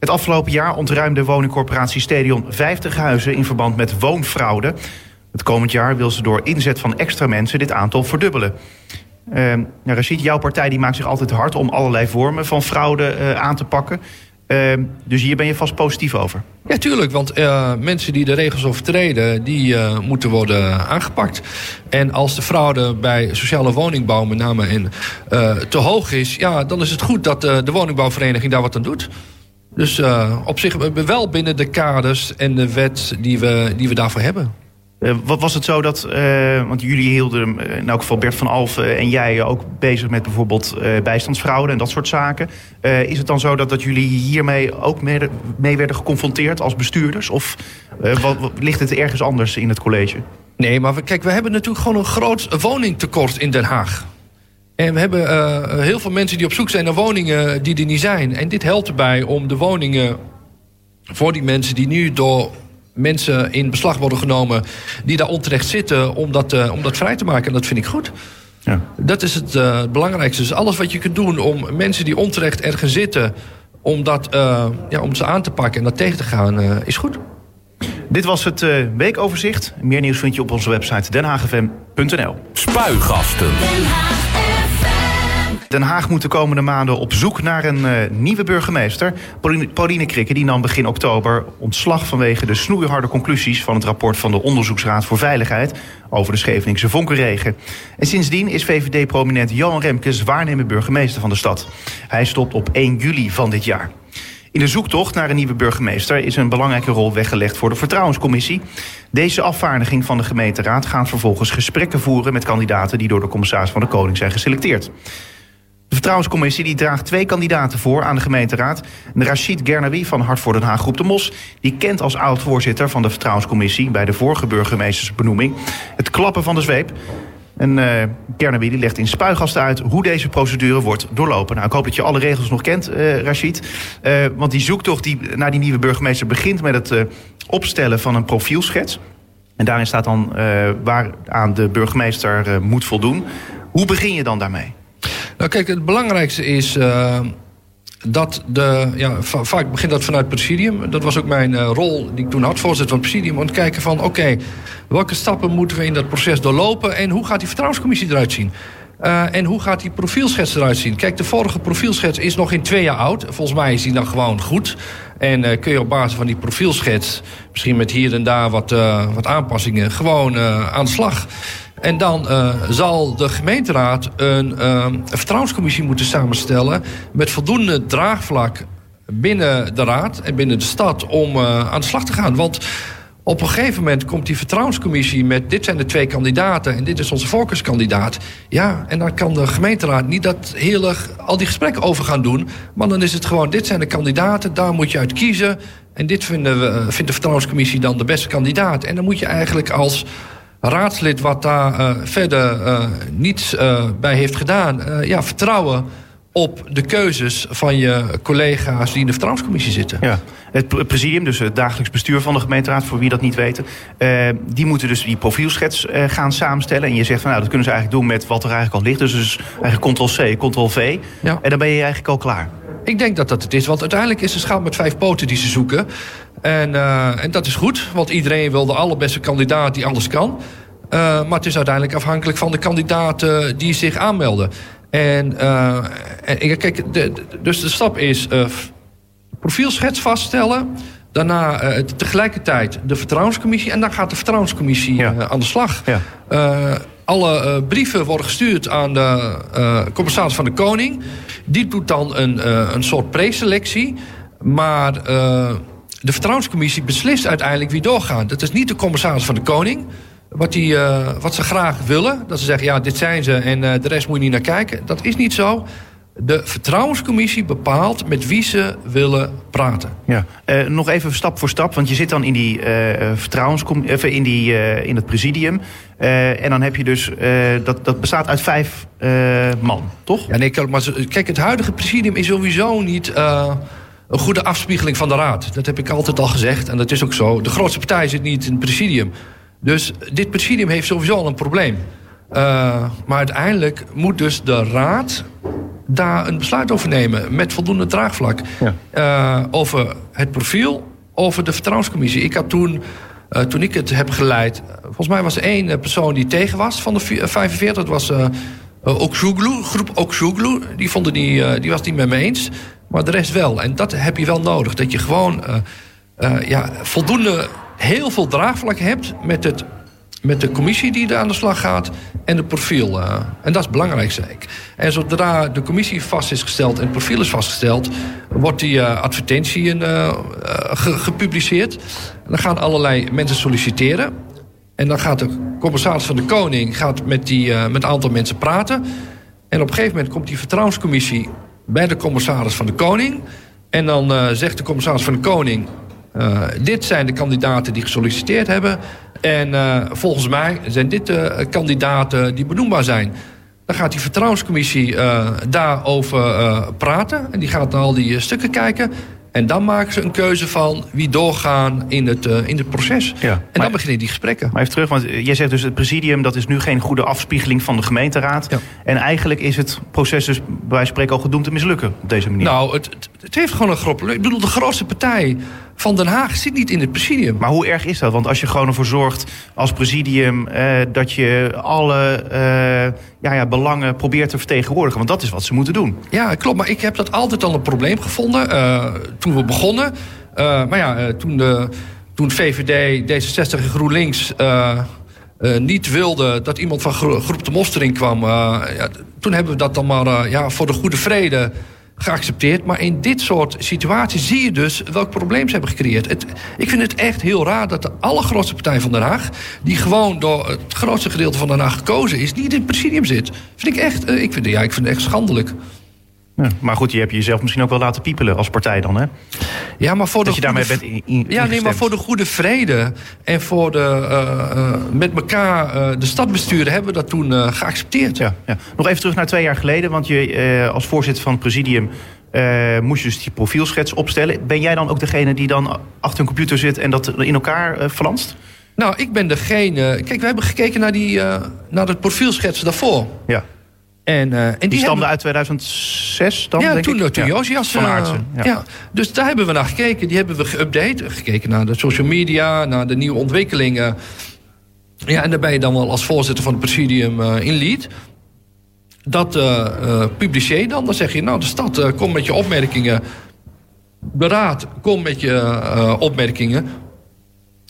Het afgelopen jaar ontruimde woningcorporatie Stadion 50 huizen in verband met woonfraude. Het komend jaar wil ze door inzet van extra mensen dit aantal verdubbelen. Uh, nou, Rashid, jouw partij die maakt zich altijd hard om allerlei vormen van fraude uh, aan te pakken. Uh, dus hier ben je vast positief over. Ja, tuurlijk. Want uh, mensen die de regels overtreden, die uh, moeten worden aangepakt. En als de fraude bij sociale woningbouw met name in, te hoog is... ja, dan is het goed dat de woningbouwvereniging daar wat aan doet. Dus op zich wel binnen de kaders en de wet die we, die we daarvoor hebben. Uh, wat was het zo dat, uh, want jullie hielden, uh, in elk geval Bert van Alfen en jij ook bezig met bijvoorbeeld bijstandsfraude en dat soort zaken. is het dan zo dat, dat jullie hiermee ook mee, werden geconfronteerd als bestuurders? Of wat, ligt het ergens anders in het college? Nee, maar kijk, we hebben natuurlijk gewoon een groot woningtekort in Den Haag. En we hebben heel veel mensen die op zoek zijn naar woningen die er niet zijn. En dit helpt erbij om de woningen voor die mensen die nu door mensen in beslag worden genomen die daar onterecht zitten om dat, uh, om dat vrij te maken. En dat vind ik goed. Ja. Dat is het uh, belangrijkste. Dus alles wat je kunt doen om mensen die onterecht ergens zitten, om, dat, uh, ja, om ze aan te pakken en dat tegen te gaan, is goed. Dit was het weekoverzicht. Meer nieuws vind je op onze website denhagfm.nl. Spuigasten. Den Haag moet de komende maanden op zoek naar een uh, nieuwe burgemeester. Pauline, Pauline Krikke die nam begin oktober ontslag vanwege de snoeiharde conclusies van het rapport van de Onderzoeksraad voor Veiligheid over de Scheveningse vonkenregen. En sindsdien is VVD-prominent Johan Remkes waarnemend burgemeester van de stad. Hij stopt op 1 juli van dit jaar. In de zoektocht naar een nieuwe burgemeester is een belangrijke rol weggelegd voor de Vertrouwenscommissie. Deze afvaardiging van de gemeenteraad gaat vervolgens gesprekken voeren met kandidaten die door de commissaris van de Koning zijn geselecteerd. De Vertrouwenscommissie die draagt twee kandidaten voor aan de gemeenteraad. Rachid Gernawi van Hart voor Den Haag Groep de Mos... die kent als oud-voorzitter van de Vertrouwenscommissie... bij de vorige burgemeestersbenoeming het klappen van de zweep. En uh, die legt in spuigasten uit hoe deze procedure wordt doorlopen. Nou, ik hoop dat je alle regels nog kent, uh, Rachid. Uh, want die zoektocht die naar die nieuwe burgemeester begint met het opstellen van een profielschets. En daarin staat dan waar aan de burgemeester moet voldoen. Hoe begin je dan daarmee? Nou kijk, het belangrijkste is uh, dat de... Ja, vaak begint dat vanuit presidium. Dat was ook mijn uh, rol die ik toen had, voorzitter van het presidium. Om te kijken van, oké, welke stappen moeten we in dat proces doorlopen... en hoe gaat die vertrouwenscommissie eruit zien? Uh, en hoe gaat die profielschets eruit zien? Kijk, de vorige profielschets is nog in twee jaar oud. Volgens mij is die dan gewoon goed. En uh, kun je op basis van die profielschets... misschien met hier en daar wat, uh, wat aanpassingen... gewoon aan de slag. En dan zal de gemeenteraad een, een vertrouwenscommissie moeten samenstellen... met voldoende draagvlak binnen de raad en binnen de stad om aan de slag te gaan. Want op een gegeven moment komt die vertrouwenscommissie met... dit zijn de twee kandidaten en dit is onze voorkeurskandidaat. Ja, en dan kan de gemeenteraad niet dat heel al die gesprekken over gaan doen. Maar dan is het gewoon, dit zijn de kandidaten, daar moet je uit kiezen... En dit vinden we, vindt de vertrouwenscommissie dan de beste kandidaat. En dan moet je eigenlijk als raadslid wat daar uh, verder uh, niets bij heeft gedaan... ja, vertrouwen op de keuzes van je collega's die in de vertrouwenscommissie zitten. Ja. Het presidium, dus het dagelijks bestuur van de gemeenteraad... voor wie dat niet weten, die moeten dus die profielschets gaan samenstellen. En je zegt van nou, dat kunnen ze eigenlijk doen met wat er eigenlijk al ligt. Dus, dus eigenlijk ctrl-c, ctrl-v. Ja. En dan ben je eigenlijk al klaar. Ik denk dat dat het is, want uiteindelijk is de schaal met vijf poten die ze zoeken. En, uh, en dat is goed, want iedereen wil de allerbeste kandidaat die alles kan. Maar het is uiteindelijk afhankelijk van de kandidaten die zich aanmelden. En, uh, en kijk, de, dus de stap is profielschets vaststellen. Daarna tegelijkertijd de vertrouwenscommissie. En dan gaat de vertrouwenscommissie ja. aan de slag. Ja. alle brieven worden gestuurd aan de commissaris van de Koning. Die doet dan een, een soort preselectie. Maar de vertrouwenscommissie beslist uiteindelijk wie doorgaat. Dat is niet de commissaris van de Koning. Wat, die, uh, wat ze graag willen. Dat ze zeggen, ja, dit zijn ze en uh, de rest moet je niet naar kijken. Dat is niet zo. De vertrouwenscommissie bepaalt met wie ze willen praten. Ja. Uh, nog even stap voor stap, want je zit dan in die vertrouwenscommissie, in, die, in het presidium. en dan heb je dus, dat, dat bestaat uit vijf man, toch? Ja, nee, maar kijk, het huidige presidium is sowieso niet een goede afspiegeling van de raad. Dat heb ik altijd al gezegd en dat is ook zo. De grootste partij zit niet in het presidium. Dus dit presidium heeft sowieso al een probleem. Uh, maar uiteindelijk moet dus de raad daar een besluit over nemen... met voldoende draagvlak. Ja. Uh, over het profiel, over de vertrouwenscommissie. Ik had toen, uh, toen ik het heb geleid... volgens mij was er één persoon die tegen was van de 45. Dat was uh, Oksuglu, groep Oksuglu. Die, vonden die, die was het niet met me eens. Maar de rest wel. En dat heb je wel nodig. Dat je gewoon ja, voldoende heel veel draagvlak hebt met, het, met de commissie die er aan de slag gaat en het profiel. Uh, en dat is belangrijk, zeg ik. En zodra de commissie vast is gesteld en het profiel is vastgesteld, wordt die uh, advertentie ge gepubliceerd. Dan gaan allerlei mensen solliciteren. En dan gaat de commissaris van de Koning gaat met, die, met een aantal mensen praten. En op een gegeven moment komt die vertrouwenscommissie bij de commissaris van de Koning. En dan zegt de commissaris van de Koning... Uh, dit zijn de kandidaten die gesolliciteerd hebben. En uh, volgens mij zijn dit de kandidaten die benoembaar zijn. Dan gaat die vertrouwenscommissie uh, daarover praten. En die gaat naar al die stukken kijken. En dan maken ze een keuze van wie doorgaan in het, uh, in het proces. Ja, en maar- dan beginnen die gesprekken. Maar even terug, want eh, jij zegt dus het presidium... dat is nu geen goede afspiegeling van de gemeenteraad. Ja. En eigenlijk is het proces dus bij wijze van spreken al gedoemd te mislukken op deze manier. Nou, het, het, heeft gewoon een groot. Ik bedoel, de grootste partij van Den Haag zit niet in het presidium. Maar hoe erg is dat? Want als je gewoon ervoor zorgt als presidium... Eh, dat je alle eh, ja, ja, belangen probeert te vertegenwoordigen... want dat is wat ze moeten doen. Ja, klopt. Maar ik heb dat altijd al een probleem gevonden eh, toen we begonnen. Eh, maar ja, eh, toen, de, toen VVD, D66 en GroenLinks eh, niet wilden dat iemand van Gro- Groep de Mostering kwam... ja, toen hebben we dat dan maar ja, voor de goede vrede geaccepteerd. Maar in dit soort situaties zie je dus welk probleem ze hebben gecreëerd. Het, ik vind het echt heel raar dat de allergrootste partij van Den Haag... die gewoon door het grootste gedeelte van Den Haag gekozen is... niet in het presidium zit. Vind ik echt, ik vind, ja, ik vind het echt schandelijk. Ja. Maar goed, je hebt jezelf misschien ook wel laten piepelen als partij dan, hè? Ja, maar voor Dat de je daarmee goede bent in, in- Ja, nee, maar voor de goede vrede en voor de, eh, eh, met elkaar eh, de stad besturen hebben we dat toen geaccepteerd. Ja, ja. Nog even terug naar twee jaar geleden. Want je, als voorzitter van het presidium moest je dus die profielschets opstellen. Ben jij dan ook degene die dan achter een computer zit en dat in elkaar eh flanst? Nou, ik ben degene. Kijk, we hebben gekeken naar, die, naar het profielschets daarvoor. Ja. En, eh, en Die, die, stamde hebben- uit 2006 dan, ja, denk toen, ik? toen Ja. Josias. Van eh, Aartsen, ja. ja. Dus daar hebben we naar gekeken. Die hebben we geüpdate. Gekeken naar de social media, naar de nieuwe ontwikkelingen. Ja, en daar ben je dan wel als voorzitter van het presidium eh, in lead. Dat eh eh, publiceer je dan. Dan zeg je, nou, de stad, kom met je opmerkingen. De raad, kom met je eh, opmerkingen.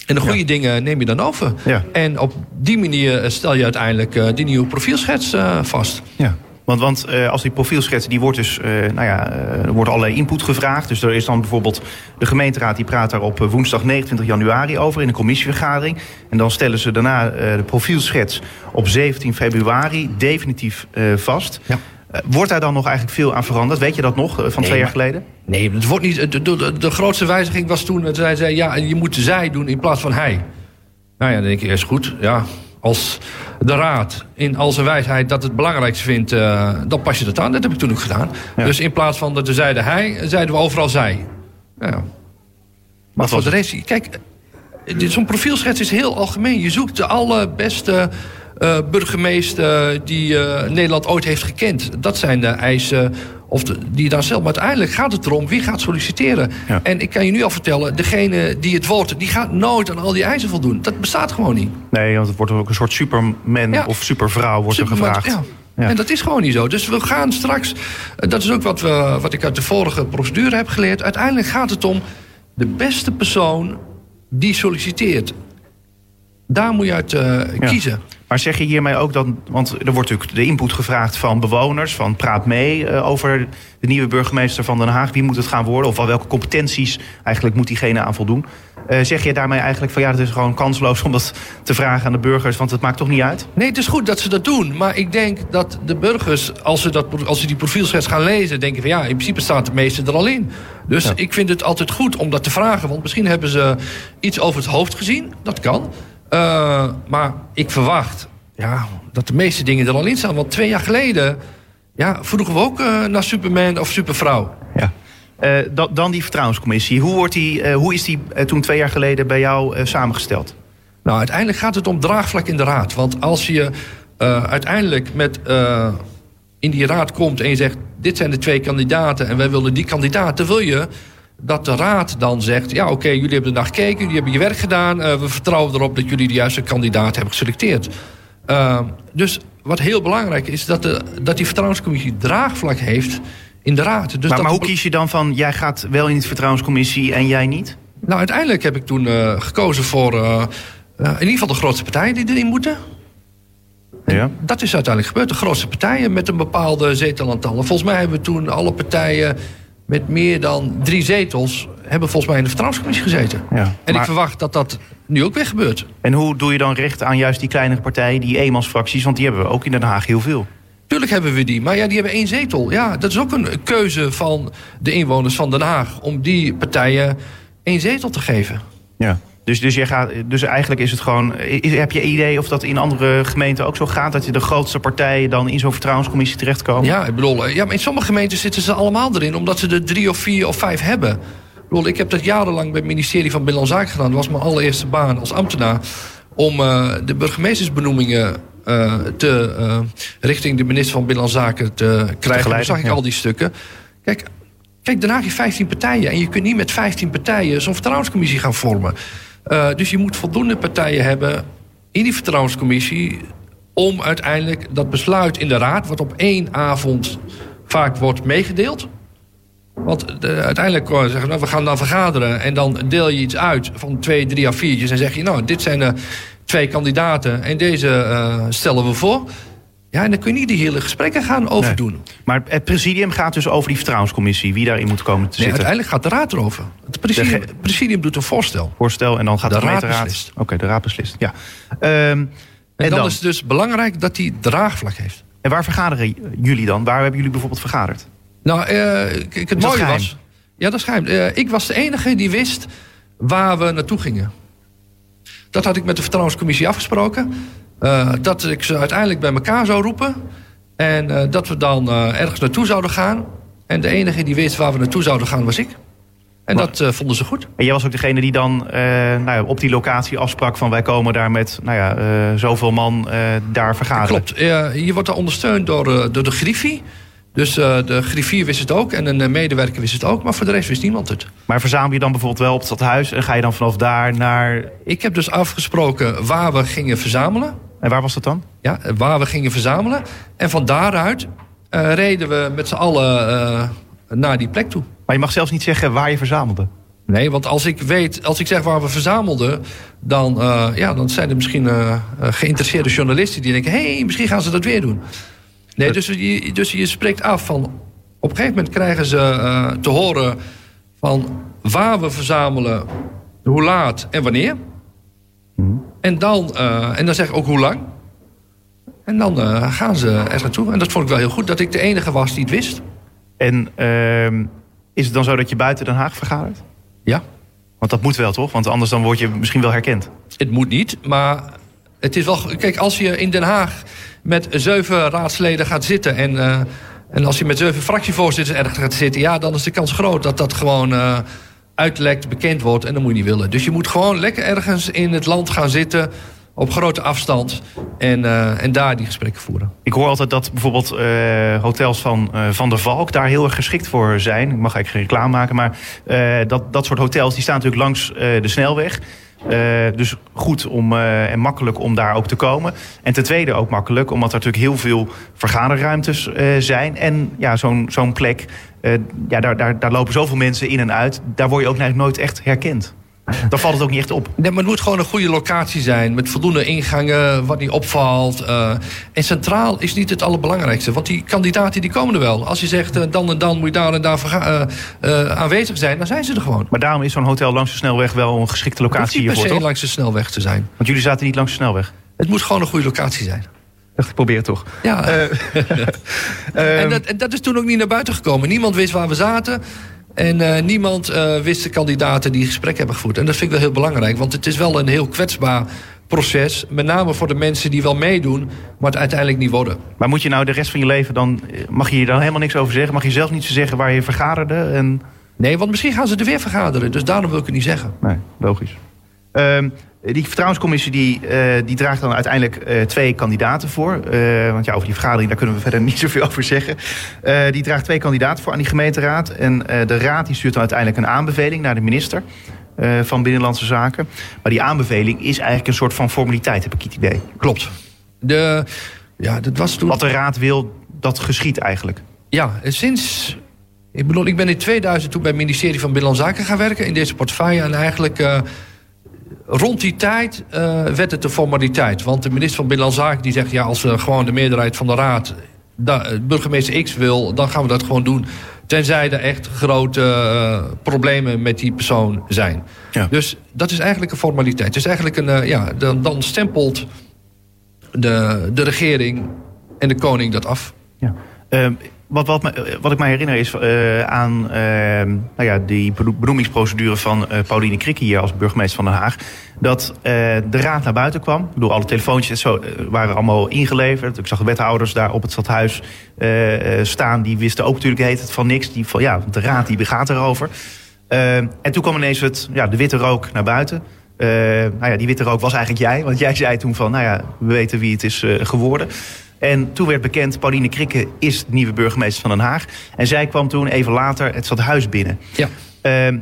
En de goede dingen neem je dan over. Ja. En op die manier eh, stel je uiteindelijk eh, die nieuwe profielschets eh, vast. Ja. Want, want als die profielschets, die wordt dus, nou ja, er wordt allerlei input gevraagd. Dus er is dan bijvoorbeeld de gemeenteraad die praat daar op woensdag 29 januari over in een commissievergadering. En dan stellen ze daarna de profielschets op 17 februari definitief vast. Ja. Eh, wordt daar dan nog eigenlijk veel aan veranderd? Weet je dat nog eh, van twee jaar geleden? Nee, het wordt niet. De, de, de grootste wijziging was toen dat zij zei: ja, je moet zij doen in plaats van hij. Nou ja, dan denk ik, is goed. Ja, als de raad in al zijn wijsheid dat het belangrijkste vindt, eh, dan pas je dat aan. Dat heb ik toen ook gedaan. Ja. Dus in plaats van dat we zeiden hij, zeiden we overal zij. Ja. Maar Wat voor was de rest, kijk, zo'n profielschets is heel algemeen. Je zoekt de allerbeste eh burgemeester die eh, Nederland ooit heeft gekend. Dat zijn de eisen of de, die je dan stelt. Maar uiteindelijk gaat het erom wie gaat solliciteren. Ja. En ik kan je nu al vertellen, degene die het wordt, die gaat nooit aan al die eisen voldoen. Dat bestaat gewoon niet. Nee, want het wordt ook een soort superman Ja. of supervrouw wordt er gevraagd. Ja. En dat is gewoon niet zo. Dus we gaan straks, eh, dat is ook wat, we, wat ik uit de vorige procedure heb geleerd. Uiteindelijk gaat het om de beste persoon die solliciteert. Daar moet je uit kiezen. Maar zeg je hiermee ook dan, want er wordt natuurlijk de input gevraagd van bewoners, van praat mee eh, over de nieuwe burgemeester van Den Haag. Wie moet het gaan worden? Of wel welke competenties eigenlijk moet diegene aan voldoen? Eh, zeg je daarmee eigenlijk van ja, het is gewoon kansloos om dat te vragen aan de burgers, want het maakt toch niet uit? Nee, het is goed dat ze dat doen. Maar ik denk dat de burgers, als ze, dat, als ze die profielschets gaan lezen... denken van ja, in principe staat het meeste er al in. Dus Ja. ik vind het altijd goed om dat te vragen. Want misschien hebben ze iets over het hoofd gezien. Dat kan. Eh, maar ik verwacht ja, dat de meeste dingen er al in staan. Want twee jaar geleden ja, vroegen we ook eh, naar Superman of Supervrouw. Ja. Eh, da- dan die vertrouwenscommissie. Hoe, wordt die, eh, hoe is die toen twee jaar geleden bij jou eh, samengesteld? Nou, uiteindelijk gaat het om draagvlak in de raad. Want als je eh, uiteindelijk met, eh, in die raad komt en je zegt... dit zijn de twee kandidaten en wij willen die kandidaten... wil je dat de raad dan zegt... ja, oké, jullie hebben naar gekeken, jullie hebben je werk gedaan... eh, we vertrouwen erop dat jullie de juiste kandidaat hebben geselecteerd. Eh, dus wat heel belangrijk is dat, de, dat die vertrouwenscommissie draagvlak heeft in de raad. Dus maar, dat maar hoe de- kies je dan van jij gaat wel in die vertrouwenscommissie en jij niet? Nou, uiteindelijk heb ik toen eh, gekozen voor eh, in ieder geval de grootste partijen die erin moeten. Ja. Dat is uiteindelijk gebeurd. De grootste partijen met een bepaalde zetelaantallen. Volgens mij hebben toen alle partijen met meer dan drie zetels... hebben volgens mij in de vertrouwenscommissie gezeten. Ja, En maar- ik verwacht dat dat nu ook weer gebeurt. En hoe doe je dan recht aan juist die kleinere partijen, die eenmansfracties? Want die hebben we ook in Den Haag heel veel. Tuurlijk hebben we die, maar ja, die hebben één zetel. Ja, dat is ook een keuze van de inwoners van Den Haag... om die partijen één zetel te geven. Ja. Dus, dus, jij gaat, dus eigenlijk is het gewoon. Is, heb je idee of dat in andere gemeenten ook zo gaat? Dat je de grootste partijen dan in zo'n vertrouwenscommissie terechtkomen? Ja, ik bedoel, eh, ja, maar in sommige gemeenten zitten ze allemaal erin... omdat ze er drie of vier of vijf hebben. bedoel, ik heb dat jarenlang bij het ministerie van Binnenlandse Zaken gedaan. Dat was mijn allereerste baan als ambtenaar. Om uh, de burgemeestersbenoemingen uh, te, uh, richting de minister van Binnenlandse Zaken te krijgen. Dan zag ik ja. al die stukken. Kijk, kijk, daarna heb je 15 partijen. En je kunt niet met 15 partijen zo'n vertrouwenscommissie gaan vormen. Dus je moet voldoende partijen hebben in die vertrouwenscommissie om uiteindelijk dat besluit in de raad, wat op één avond vaak wordt meegedeeld. Want de, uiteindelijk uh, zeggen nou, we gaan dan vergaderen en dan deel je iets uit van twee, drie of viertjes en zeg je, nou, dit zijn de twee kandidaten en deze stellen we voor. Ja, en dan kun je niet die hele gesprekken gaan overdoen. Nee. Maar het presidium gaat dus over die vertrouwenscommissie, wie daarin moet komen te nee, zitten. Uiteindelijk gaat de raad erover. Het presidium, het presidium doet een voorstel. Voorstel en dan gaat de, de raad beslist. Oké, okay, de raad beslist. Ja. Um, en, en dan, dan, is het dus belangrijk dat hij draagvlak heeft. En waar vergaderen jullie dan? Waar hebben jullie bijvoorbeeld vergaderd? Nou, uh, het mooie was. Ja, dat is geheim. Uh, ik was de enige die wist waar we naartoe gingen. Dat had ik met de vertrouwenscommissie afgesproken. Uh, dat ik ze uiteindelijk bij elkaar zou roepen. En uh, dat we dan uh, ergens naartoe zouden gaan. En de enige die wist waar we naartoe zouden gaan was ik. En maar, dat vonden ze goed. En jij was ook degene die dan nou ja, op die locatie afsprak van wij komen daar met nou ja, zoveel man daar vergaderen. Klopt. je wordt daar ondersteund door, door de Griffie. Dus uh, de griffier wist het ook en een medewerker wist het ook, maar voor de rest wist niemand het. Maar verzamel je dan bijvoorbeeld wel op het stadhuis en ga je dan vanaf daar naar. Ik heb dus afgesproken waar we gingen verzamelen. En waar was dat dan? Ja, waar we gingen verzamelen. En van daaruit uh, reden we met z'n allen uh, naar die plek toe. Maar je mag zelfs niet zeggen waar je verzamelde. Nee, want als ik weet, als ik zeg waar we verzamelden, dan, ja, dan zijn er misschien geïnteresseerde journalisten die denken: hé, hey, misschien gaan ze dat weer doen. Nee, dus je, dus je spreekt af van... Op een gegeven moment krijgen ze uh, te horen van waar we verzamelen, hoe laat en wanneer. Mm. En, dan, uh, en dan zeg ik ook hoe lang. En dan uh, gaan ze er naartoe. En dat vond ik wel heel goed, dat ik de enige was die het wist. En uh, is het dan zo dat je buiten Den Haag vergadert? Ja. Want dat moet wel, toch? Want anders dan word je misschien wel herkend. Het moet niet, maar het is wel... Kijk, als je in Den Haag met zeven raadsleden gaat zitten... en, uh, en als je met zeven fractievoorzitters ergens gaat zitten... ja, dan is de kans groot dat dat gewoon uh, uitlekt, bekend wordt... en dat moet je niet willen. Dus je moet gewoon lekker ergens in het land gaan zitten op grote afstand en, uh, en daar die gesprekken voeren. Ik hoor altijd dat bijvoorbeeld hotels van uh, Van der Valk daar heel erg geschikt voor zijn. Ik mag eigenlijk geen reclame maken, maar dat, dat soort hotels die staan natuurlijk langs de snelweg. Uh, dus goed om, uh, en makkelijk om daar ook te komen. En ten tweede ook makkelijk, omdat er natuurlijk heel veel vergaderruimtes uh, zijn. En ja, zo'n zo'n plek, ja, daar, daar, daar lopen zoveel mensen in en uit. Daar word je ook eigenlijk nooit echt herkend. Dan valt het ook niet echt op. Nee, maar het moet gewoon een goede locatie zijn. Met voldoende ingangen, wat niet opvalt. Uh, en centraal is niet het allerbelangrijkste. Want die kandidaten die komen er wel. Als je zegt uh, dan en dan moet je daar en daar uh, aanwezig zijn, dan zijn ze er gewoon. Maar daarom is zo'n hotel langs de snelweg wel een geschikte locatie hiervoor, Het moet niet langs de snelweg te zijn. Want jullie zaten niet langs de snelweg? Het moet gewoon een goede locatie zijn. Dacht, ik probeer het toch. Ja. en, dat, en dat is toen ook niet naar buiten gekomen. Niemand wist waar we zaten. En uh, niemand uh, wist de kandidaten die gesprek hebben gevoerd. En dat vind ik wel heel belangrijk, want het is wel een heel kwetsbaar proces. Met name voor de mensen die wel meedoen, maar het uiteindelijk niet worden. Maar moet je nou de rest van je leven dan... Mag je hier dan helemaal niks over zeggen? Mag je zelf niet zeggen waar je vergaderde? En... Nee, want misschien gaan ze er weer vergaderen. Dus daarom wil ik het niet zeggen. Nee, logisch. Um, die vertrouwenscommissie die, uh, die draagt dan uiteindelijk uh, twee kandidaten voor. Uh, want ja, over die vergadering daar kunnen we verder niet zoveel over zeggen. die draagt twee kandidaten voor aan die gemeenteraad. En de raad die stuurt dan uiteindelijk een aanbeveling naar de minister van Binnenlandse Zaken. Maar die aanbeveling is eigenlijk een soort van formaliteit, heb ik het idee. Klopt. De, ja, dat was toen... Wat de raad wil, dat geschiet eigenlijk. Ja, sinds ik bedoel, ik ben in 2000 toen bij het ministerie van Binnenlandse Zaken gaan werken in deze portefeuille. En eigenlijk uh, rond die tijd uh, werd het de formaliteit. Want de minister van Binnenlandse Zaken die zegt... ja, als uh, gewoon de meerderheid van de raad da, burgemeester X wil... dan gaan we dat gewoon doen. Tenzij er echt grote uh, problemen met die persoon zijn. Ja. Dus dat is eigenlijk een formaliteit. Het is eigenlijk een... ja, dan, dan stempelt de, de regering en de koning dat af. Ja. Wat, wat, wat, ik mij herinner is uh, aan uh, nou ja, die benoemingsprocedure van uh, Pauline Krikke hier als burgemeester van Den Haag. Dat de raad naar buiten kwam. Ik bedoel, alle telefoontjes zo, waren allemaal ingeleverd. Ik zag de wethouders daar op het stadhuis staan. Die wisten ook natuurlijk het van niks. Die de raad die gaat erover. En toen kwam ineens het, ja, de witte rook naar buiten. Nou ja, die witte rook was eigenlijk jij. Want jij zei toen van, nou ja, we weten wie het is geworden. En toen werd bekend, Pauline Krikke is de nieuwe burgemeester van Den Haag. En zij kwam toen even later het stadhuis binnen. Ja. Uh,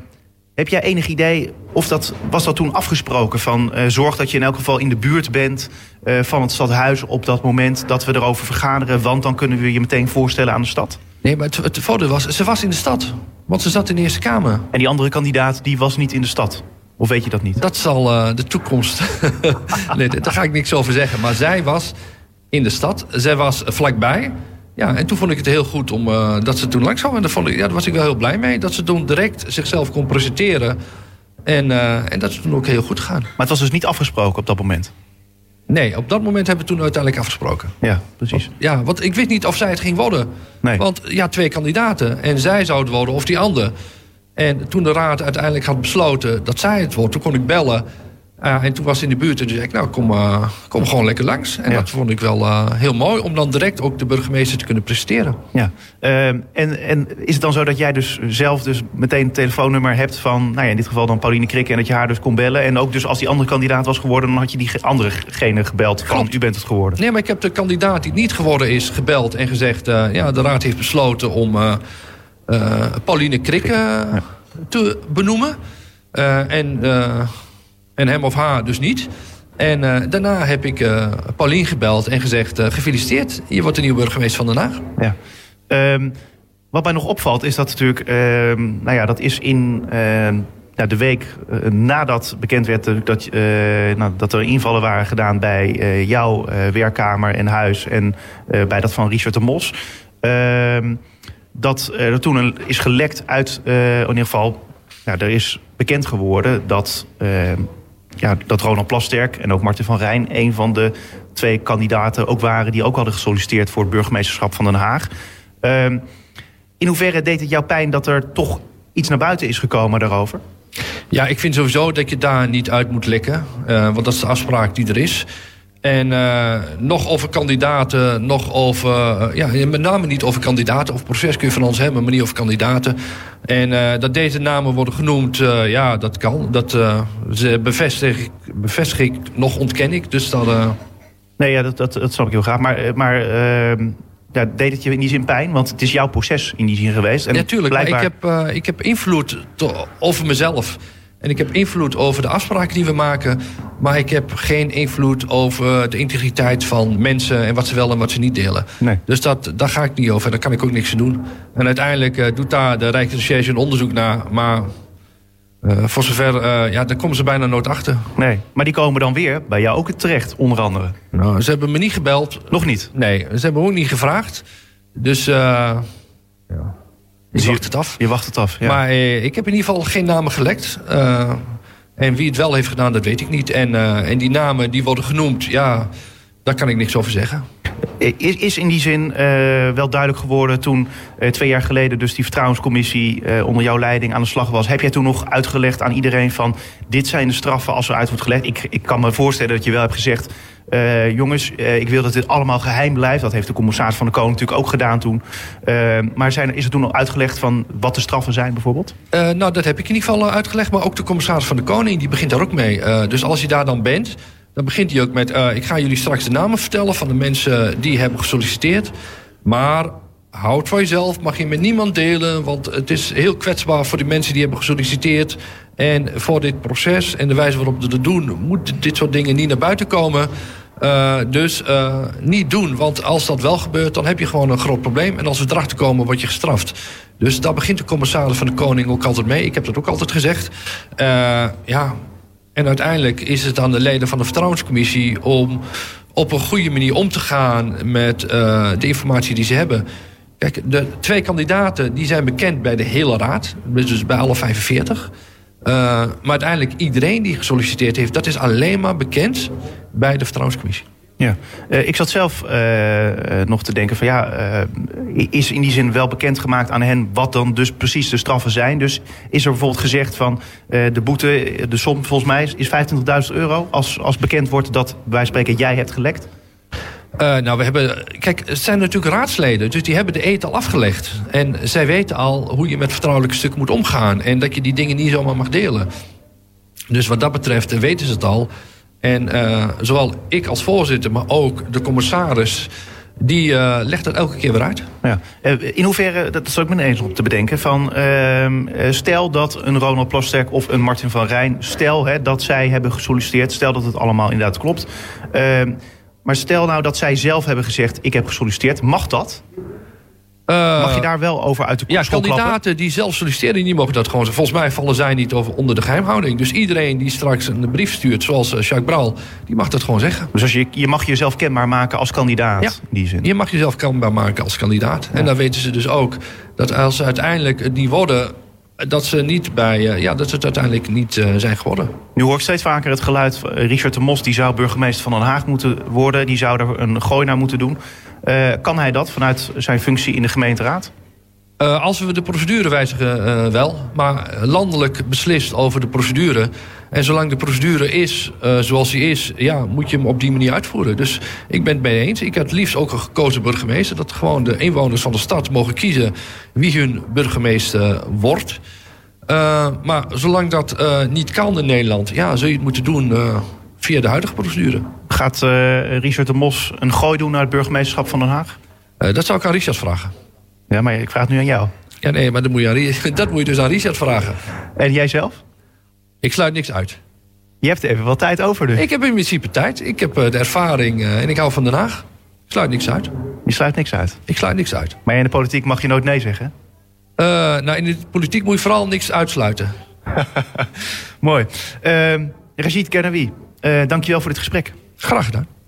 heb jij enig idee of dat was dat toen afgesproken van uh, zorg dat je in elk geval in de buurt bent uh, van het stadhuis op dat moment dat we erover vergaderen, want dan kunnen we je meteen voorstellen aan de stad? Nee, maar het, het voordeel was, ze was in de stad. Want ze zat in de Eerste Kamer. En die andere kandidaat, die was niet in de stad? Of weet je dat niet? Dat zal uh, de toekomst... nee, daar ga ik niks over zeggen. Maar zij was in de stad. Zij was vlakbij. Ja, en toen vond ik het heel goed om, uh, dat ze toen langs kwam. En daar, vond ik, ja, daar was ik wel heel blij mee. Dat ze toen direct zichzelf kon presenteren. En, uh, en dat is toen ook heel goed gegaan. Maar het was dus niet afgesproken op dat moment? Nee, op dat moment hebben we toen uiteindelijk afgesproken. Ja, precies. Ja, want ik wist niet of zij het ging worden. Nee. Want ja, twee kandidaten. En zij zou het worden of die ander. En toen de raad uiteindelijk had besloten dat zij het wordt... toen kon ik bellen. Uh, en toen was ze in de buurt en toen zei ik, nou, kom, uh, kom gewoon lekker langs. En Ja. dat vond ik wel uh, heel mooi... om dan direct ook de burgemeester te kunnen presenteren. Ja. Uh, en, en is het dan zo dat jij dus zelf dus meteen een telefoonnummer hebt van... nou ja, in dit geval dan Pauline Krikke... en dat je haar dus kon bellen? En ook dus als die andere kandidaat was geworden... dan had je die ge- anderegene gebeld van Klopt. u bent het geworden? Nee, maar ik heb de kandidaat die niet geworden is gebeld en gezegd... eh, ja, de raad heeft besloten om eh, eh, Pauline Krikke te benoemen. Eh, en, eh, en hem of haar dus niet. En eh, daarna heb ik eh Pauline gebeld en gezegd... eh, gefeliciteerd, je wordt de nieuwe burgemeester van Den Haag. Ja. Ehm, wat mij nog opvalt is dat natuurlijk, ehm, nou ja, dat is in ehm, de week nadat bekend werd dat, nou, dat er invallen waren gedaan bij jouw werkkamer en huis en bij dat van Richard de Mos. Dat er toen is gelekt uit, in ieder geval, ja, er is bekend geworden dat, ja, dat Ronald Plasterk en ook Martin van Rijn een van de twee kandidaten ook waren die ook hadden gesolliciteerd voor het burgemeesterschap van Den Haag. Ehm, in hoeverre deed het jou pijn dat er toch iets naar buiten is gekomen daarover? Ja, ik vind sowieso dat je daar niet uit moet lekken. eh, want dat is de afspraak die er is. En eh, nog over kandidaten, nog over... eh, ja, met name niet over kandidaten. Of proces kun je van ons hebben, maar niet over kandidaten. En eh, dat deze namen worden genoemd, ja, dat kan. Dat ze bevestig, ik- bevestig ik, nog ontken ik. Dus dat... Nee, ja, dat, dat, dat snap ik heel graag. Maar, maar ehm, ja, deed het je in die zin pijn? Want het is jouw proces in die zin geweest. En Ja, tuurlijk. Maar ik blijkbaar- heb, ik heb invloed over mezelf. En ik heb invloed over de afspraken die we maken. Maar ik heb geen invloed over de integriteit van mensen... en wat ze wel en wat ze niet delen. Nee. Dus dat, daar ga ik niet over. En daar kan ik ook niks aan doen. En uiteindelijk eh, doet daar de Rijksrecherche een onderzoek naar. Maar eh, voor zover... eh, ja, daar komen ze bijna nooit achter. Nee, maar die komen dan weer bij jou ook terecht, onder andere. Nou, ze hebben me niet gebeld. Nog niet. Nee, ze hebben me ook niet gevraagd. Dus ja, Dus je- wacht het af. Je wacht het af. Ja. Maar eh, ik heb in ieder geval geen namen gelekt. Eh, en wie het wel heeft gedaan, dat weet ik niet. En, eh, en die namen die worden genoemd, ja, daar kan ik niks over zeggen. Is, is in die zin wel duidelijk geworden toen twee jaar geleden dus die vertrouwenscommissie onder jouw leiding aan de slag was. Heb jij toen nog uitgelegd aan iedereen van dit zijn de straffen als er uit wordt gelegd? Ik, ik kan me voorstellen dat je wel hebt gezegd, eh, jongens, eh, ik wil dat dit allemaal geheim blijft. Dat heeft de commissaris van de Koning natuurlijk ook gedaan toen. Eh, maar zijn, is er toen nog uitgelegd van wat de straffen zijn bijvoorbeeld? Nou, dat heb ik in ieder geval uitgelegd. Maar ook de commissaris van de Koning, die begint daar ook mee. Dus als je daar dan bent, dan begint hij ook met... ik ga jullie straks de namen vertellen van de mensen die hebben gesolliciteerd. Maar houd voor jezelf, mag je met niemand delen... want het is heel kwetsbaar voor die mensen die hebben gesolliciteerd... en voor dit proces en de wijze waarop we dat doen... moeten dit soort dingen niet naar buiten komen... Eh, dus eh, niet doen, want als dat wel gebeurt, dan heb je gewoon een groot probleem. En als we erachter komen, word je gestraft. Dus daar begint de commissaris van de Koning ook altijd mee. Ik heb dat ook altijd gezegd. Eh, ja, en uiteindelijk is het aan de leden van de vertrouwenscommissie om op een goede manier om te gaan met de informatie die ze hebben. Kijk, de twee kandidaten die zijn bekend bij de hele raad, dus bij alle 45. Eh, maar uiteindelijk iedereen die gesolliciteerd heeft, dat is alleen maar bekend bij de vertrouwenscommissie. Ja, Eh, ik zat zelf eh, nog te denken van ja, is in die zin wel bekendgemaakt aan hen wat dan dus precies de straffen zijn. Dus is er bijvoorbeeld gezegd van de boete, de som volgens mij is- is 25.000 euro als, als bekend wordt dat van spreken jij hebt gelekt. Uh, nou, we hebben. Kijk, het zijn natuurlijk raadsleden, dus die hebben de eet al afgelegd. En zij weten al hoe je met vertrouwelijke stukken moet omgaan. En dat je die dingen niet zomaar mag delen. Dus wat dat betreft weten ze het al. En uh, zowel ik als voorzitter, maar ook de commissaris die uh, legt dat elke keer weer uit. Ja. In hoeverre, dat is ook me eens om te bedenken, van uh, stel dat een Ronald Plasterk of een Martin van Rijn, stel hè, dat zij hebben gesolliciteerd, stel dat het allemaal inderdaad klopt. Maar stel nou dat zij zelf hebben gezegd, ik heb gesolliciteerd, mag dat? Mag je daar wel over uit de Ja, kandidaten klappen? die zelf solliciteren, die mogen dat gewoon Volgens mij vallen zij niet over onder de geheimhouding. Dus iedereen die straks een brief stuurt, zoals Jacques Bral, die mag dat gewoon zeggen. Dus als je, je mag jezelf kenbaar maken als kandidaat, ja, in die zin? je mag jezelf kenbaar maken als kandidaat. Ja. En dan weten ze dus ook dat als ze uiteindelijk het niet worden dat ze, niet bij, ja, dat ze het uiteindelijk niet uh, zijn geworden. Nu hoor ik steeds vaker het geluid van Richard de Mos... die zou burgemeester van Den Haag moeten worden. Die zou er een gooi naar moeten doen. Kan hij dat vanuit zijn functie in de gemeenteraad? Uh, als we de procedure wijzigen, wel. Maar landelijk beslist over de procedure. En zolang de procedure is zoals die is... Ja, moet je hem op die manier uitvoeren. Dus ik ben het mee eens. Ik had liefst ook een gekozen burgemeester. Dat gewoon de inwoners van de stad mogen kiezen... wie hun burgemeester wordt... Maar zolang dat niet kan in Nederland, ja, zul je het moeten doen via de huidige procedure. Gaat Richard de Mos een gooi doen naar het burgemeesterschap van Den Haag? dat zou ik aan Richard vragen. Ja, maar ik vraag het nu aan jou. Ja, nee, maar dat moet je, aan, dat moet je dus aan Richard vragen. En jij zelf? Ik sluit niks uit. Je hebt even wel tijd over dus. Ik heb in principe tijd. Ik heb de ervaring en ik hou van Den Haag. Ik sluit niks uit. Je sluit niks uit? Ik sluit niks uit. Maar in de politiek mag je nooit nee zeggen? Uh, nou, in de politiek moet je vooral niks uitsluiten. Mooi. Uh, Rashid Kernawi, dankjewel voor dit gesprek. Graag gedaan.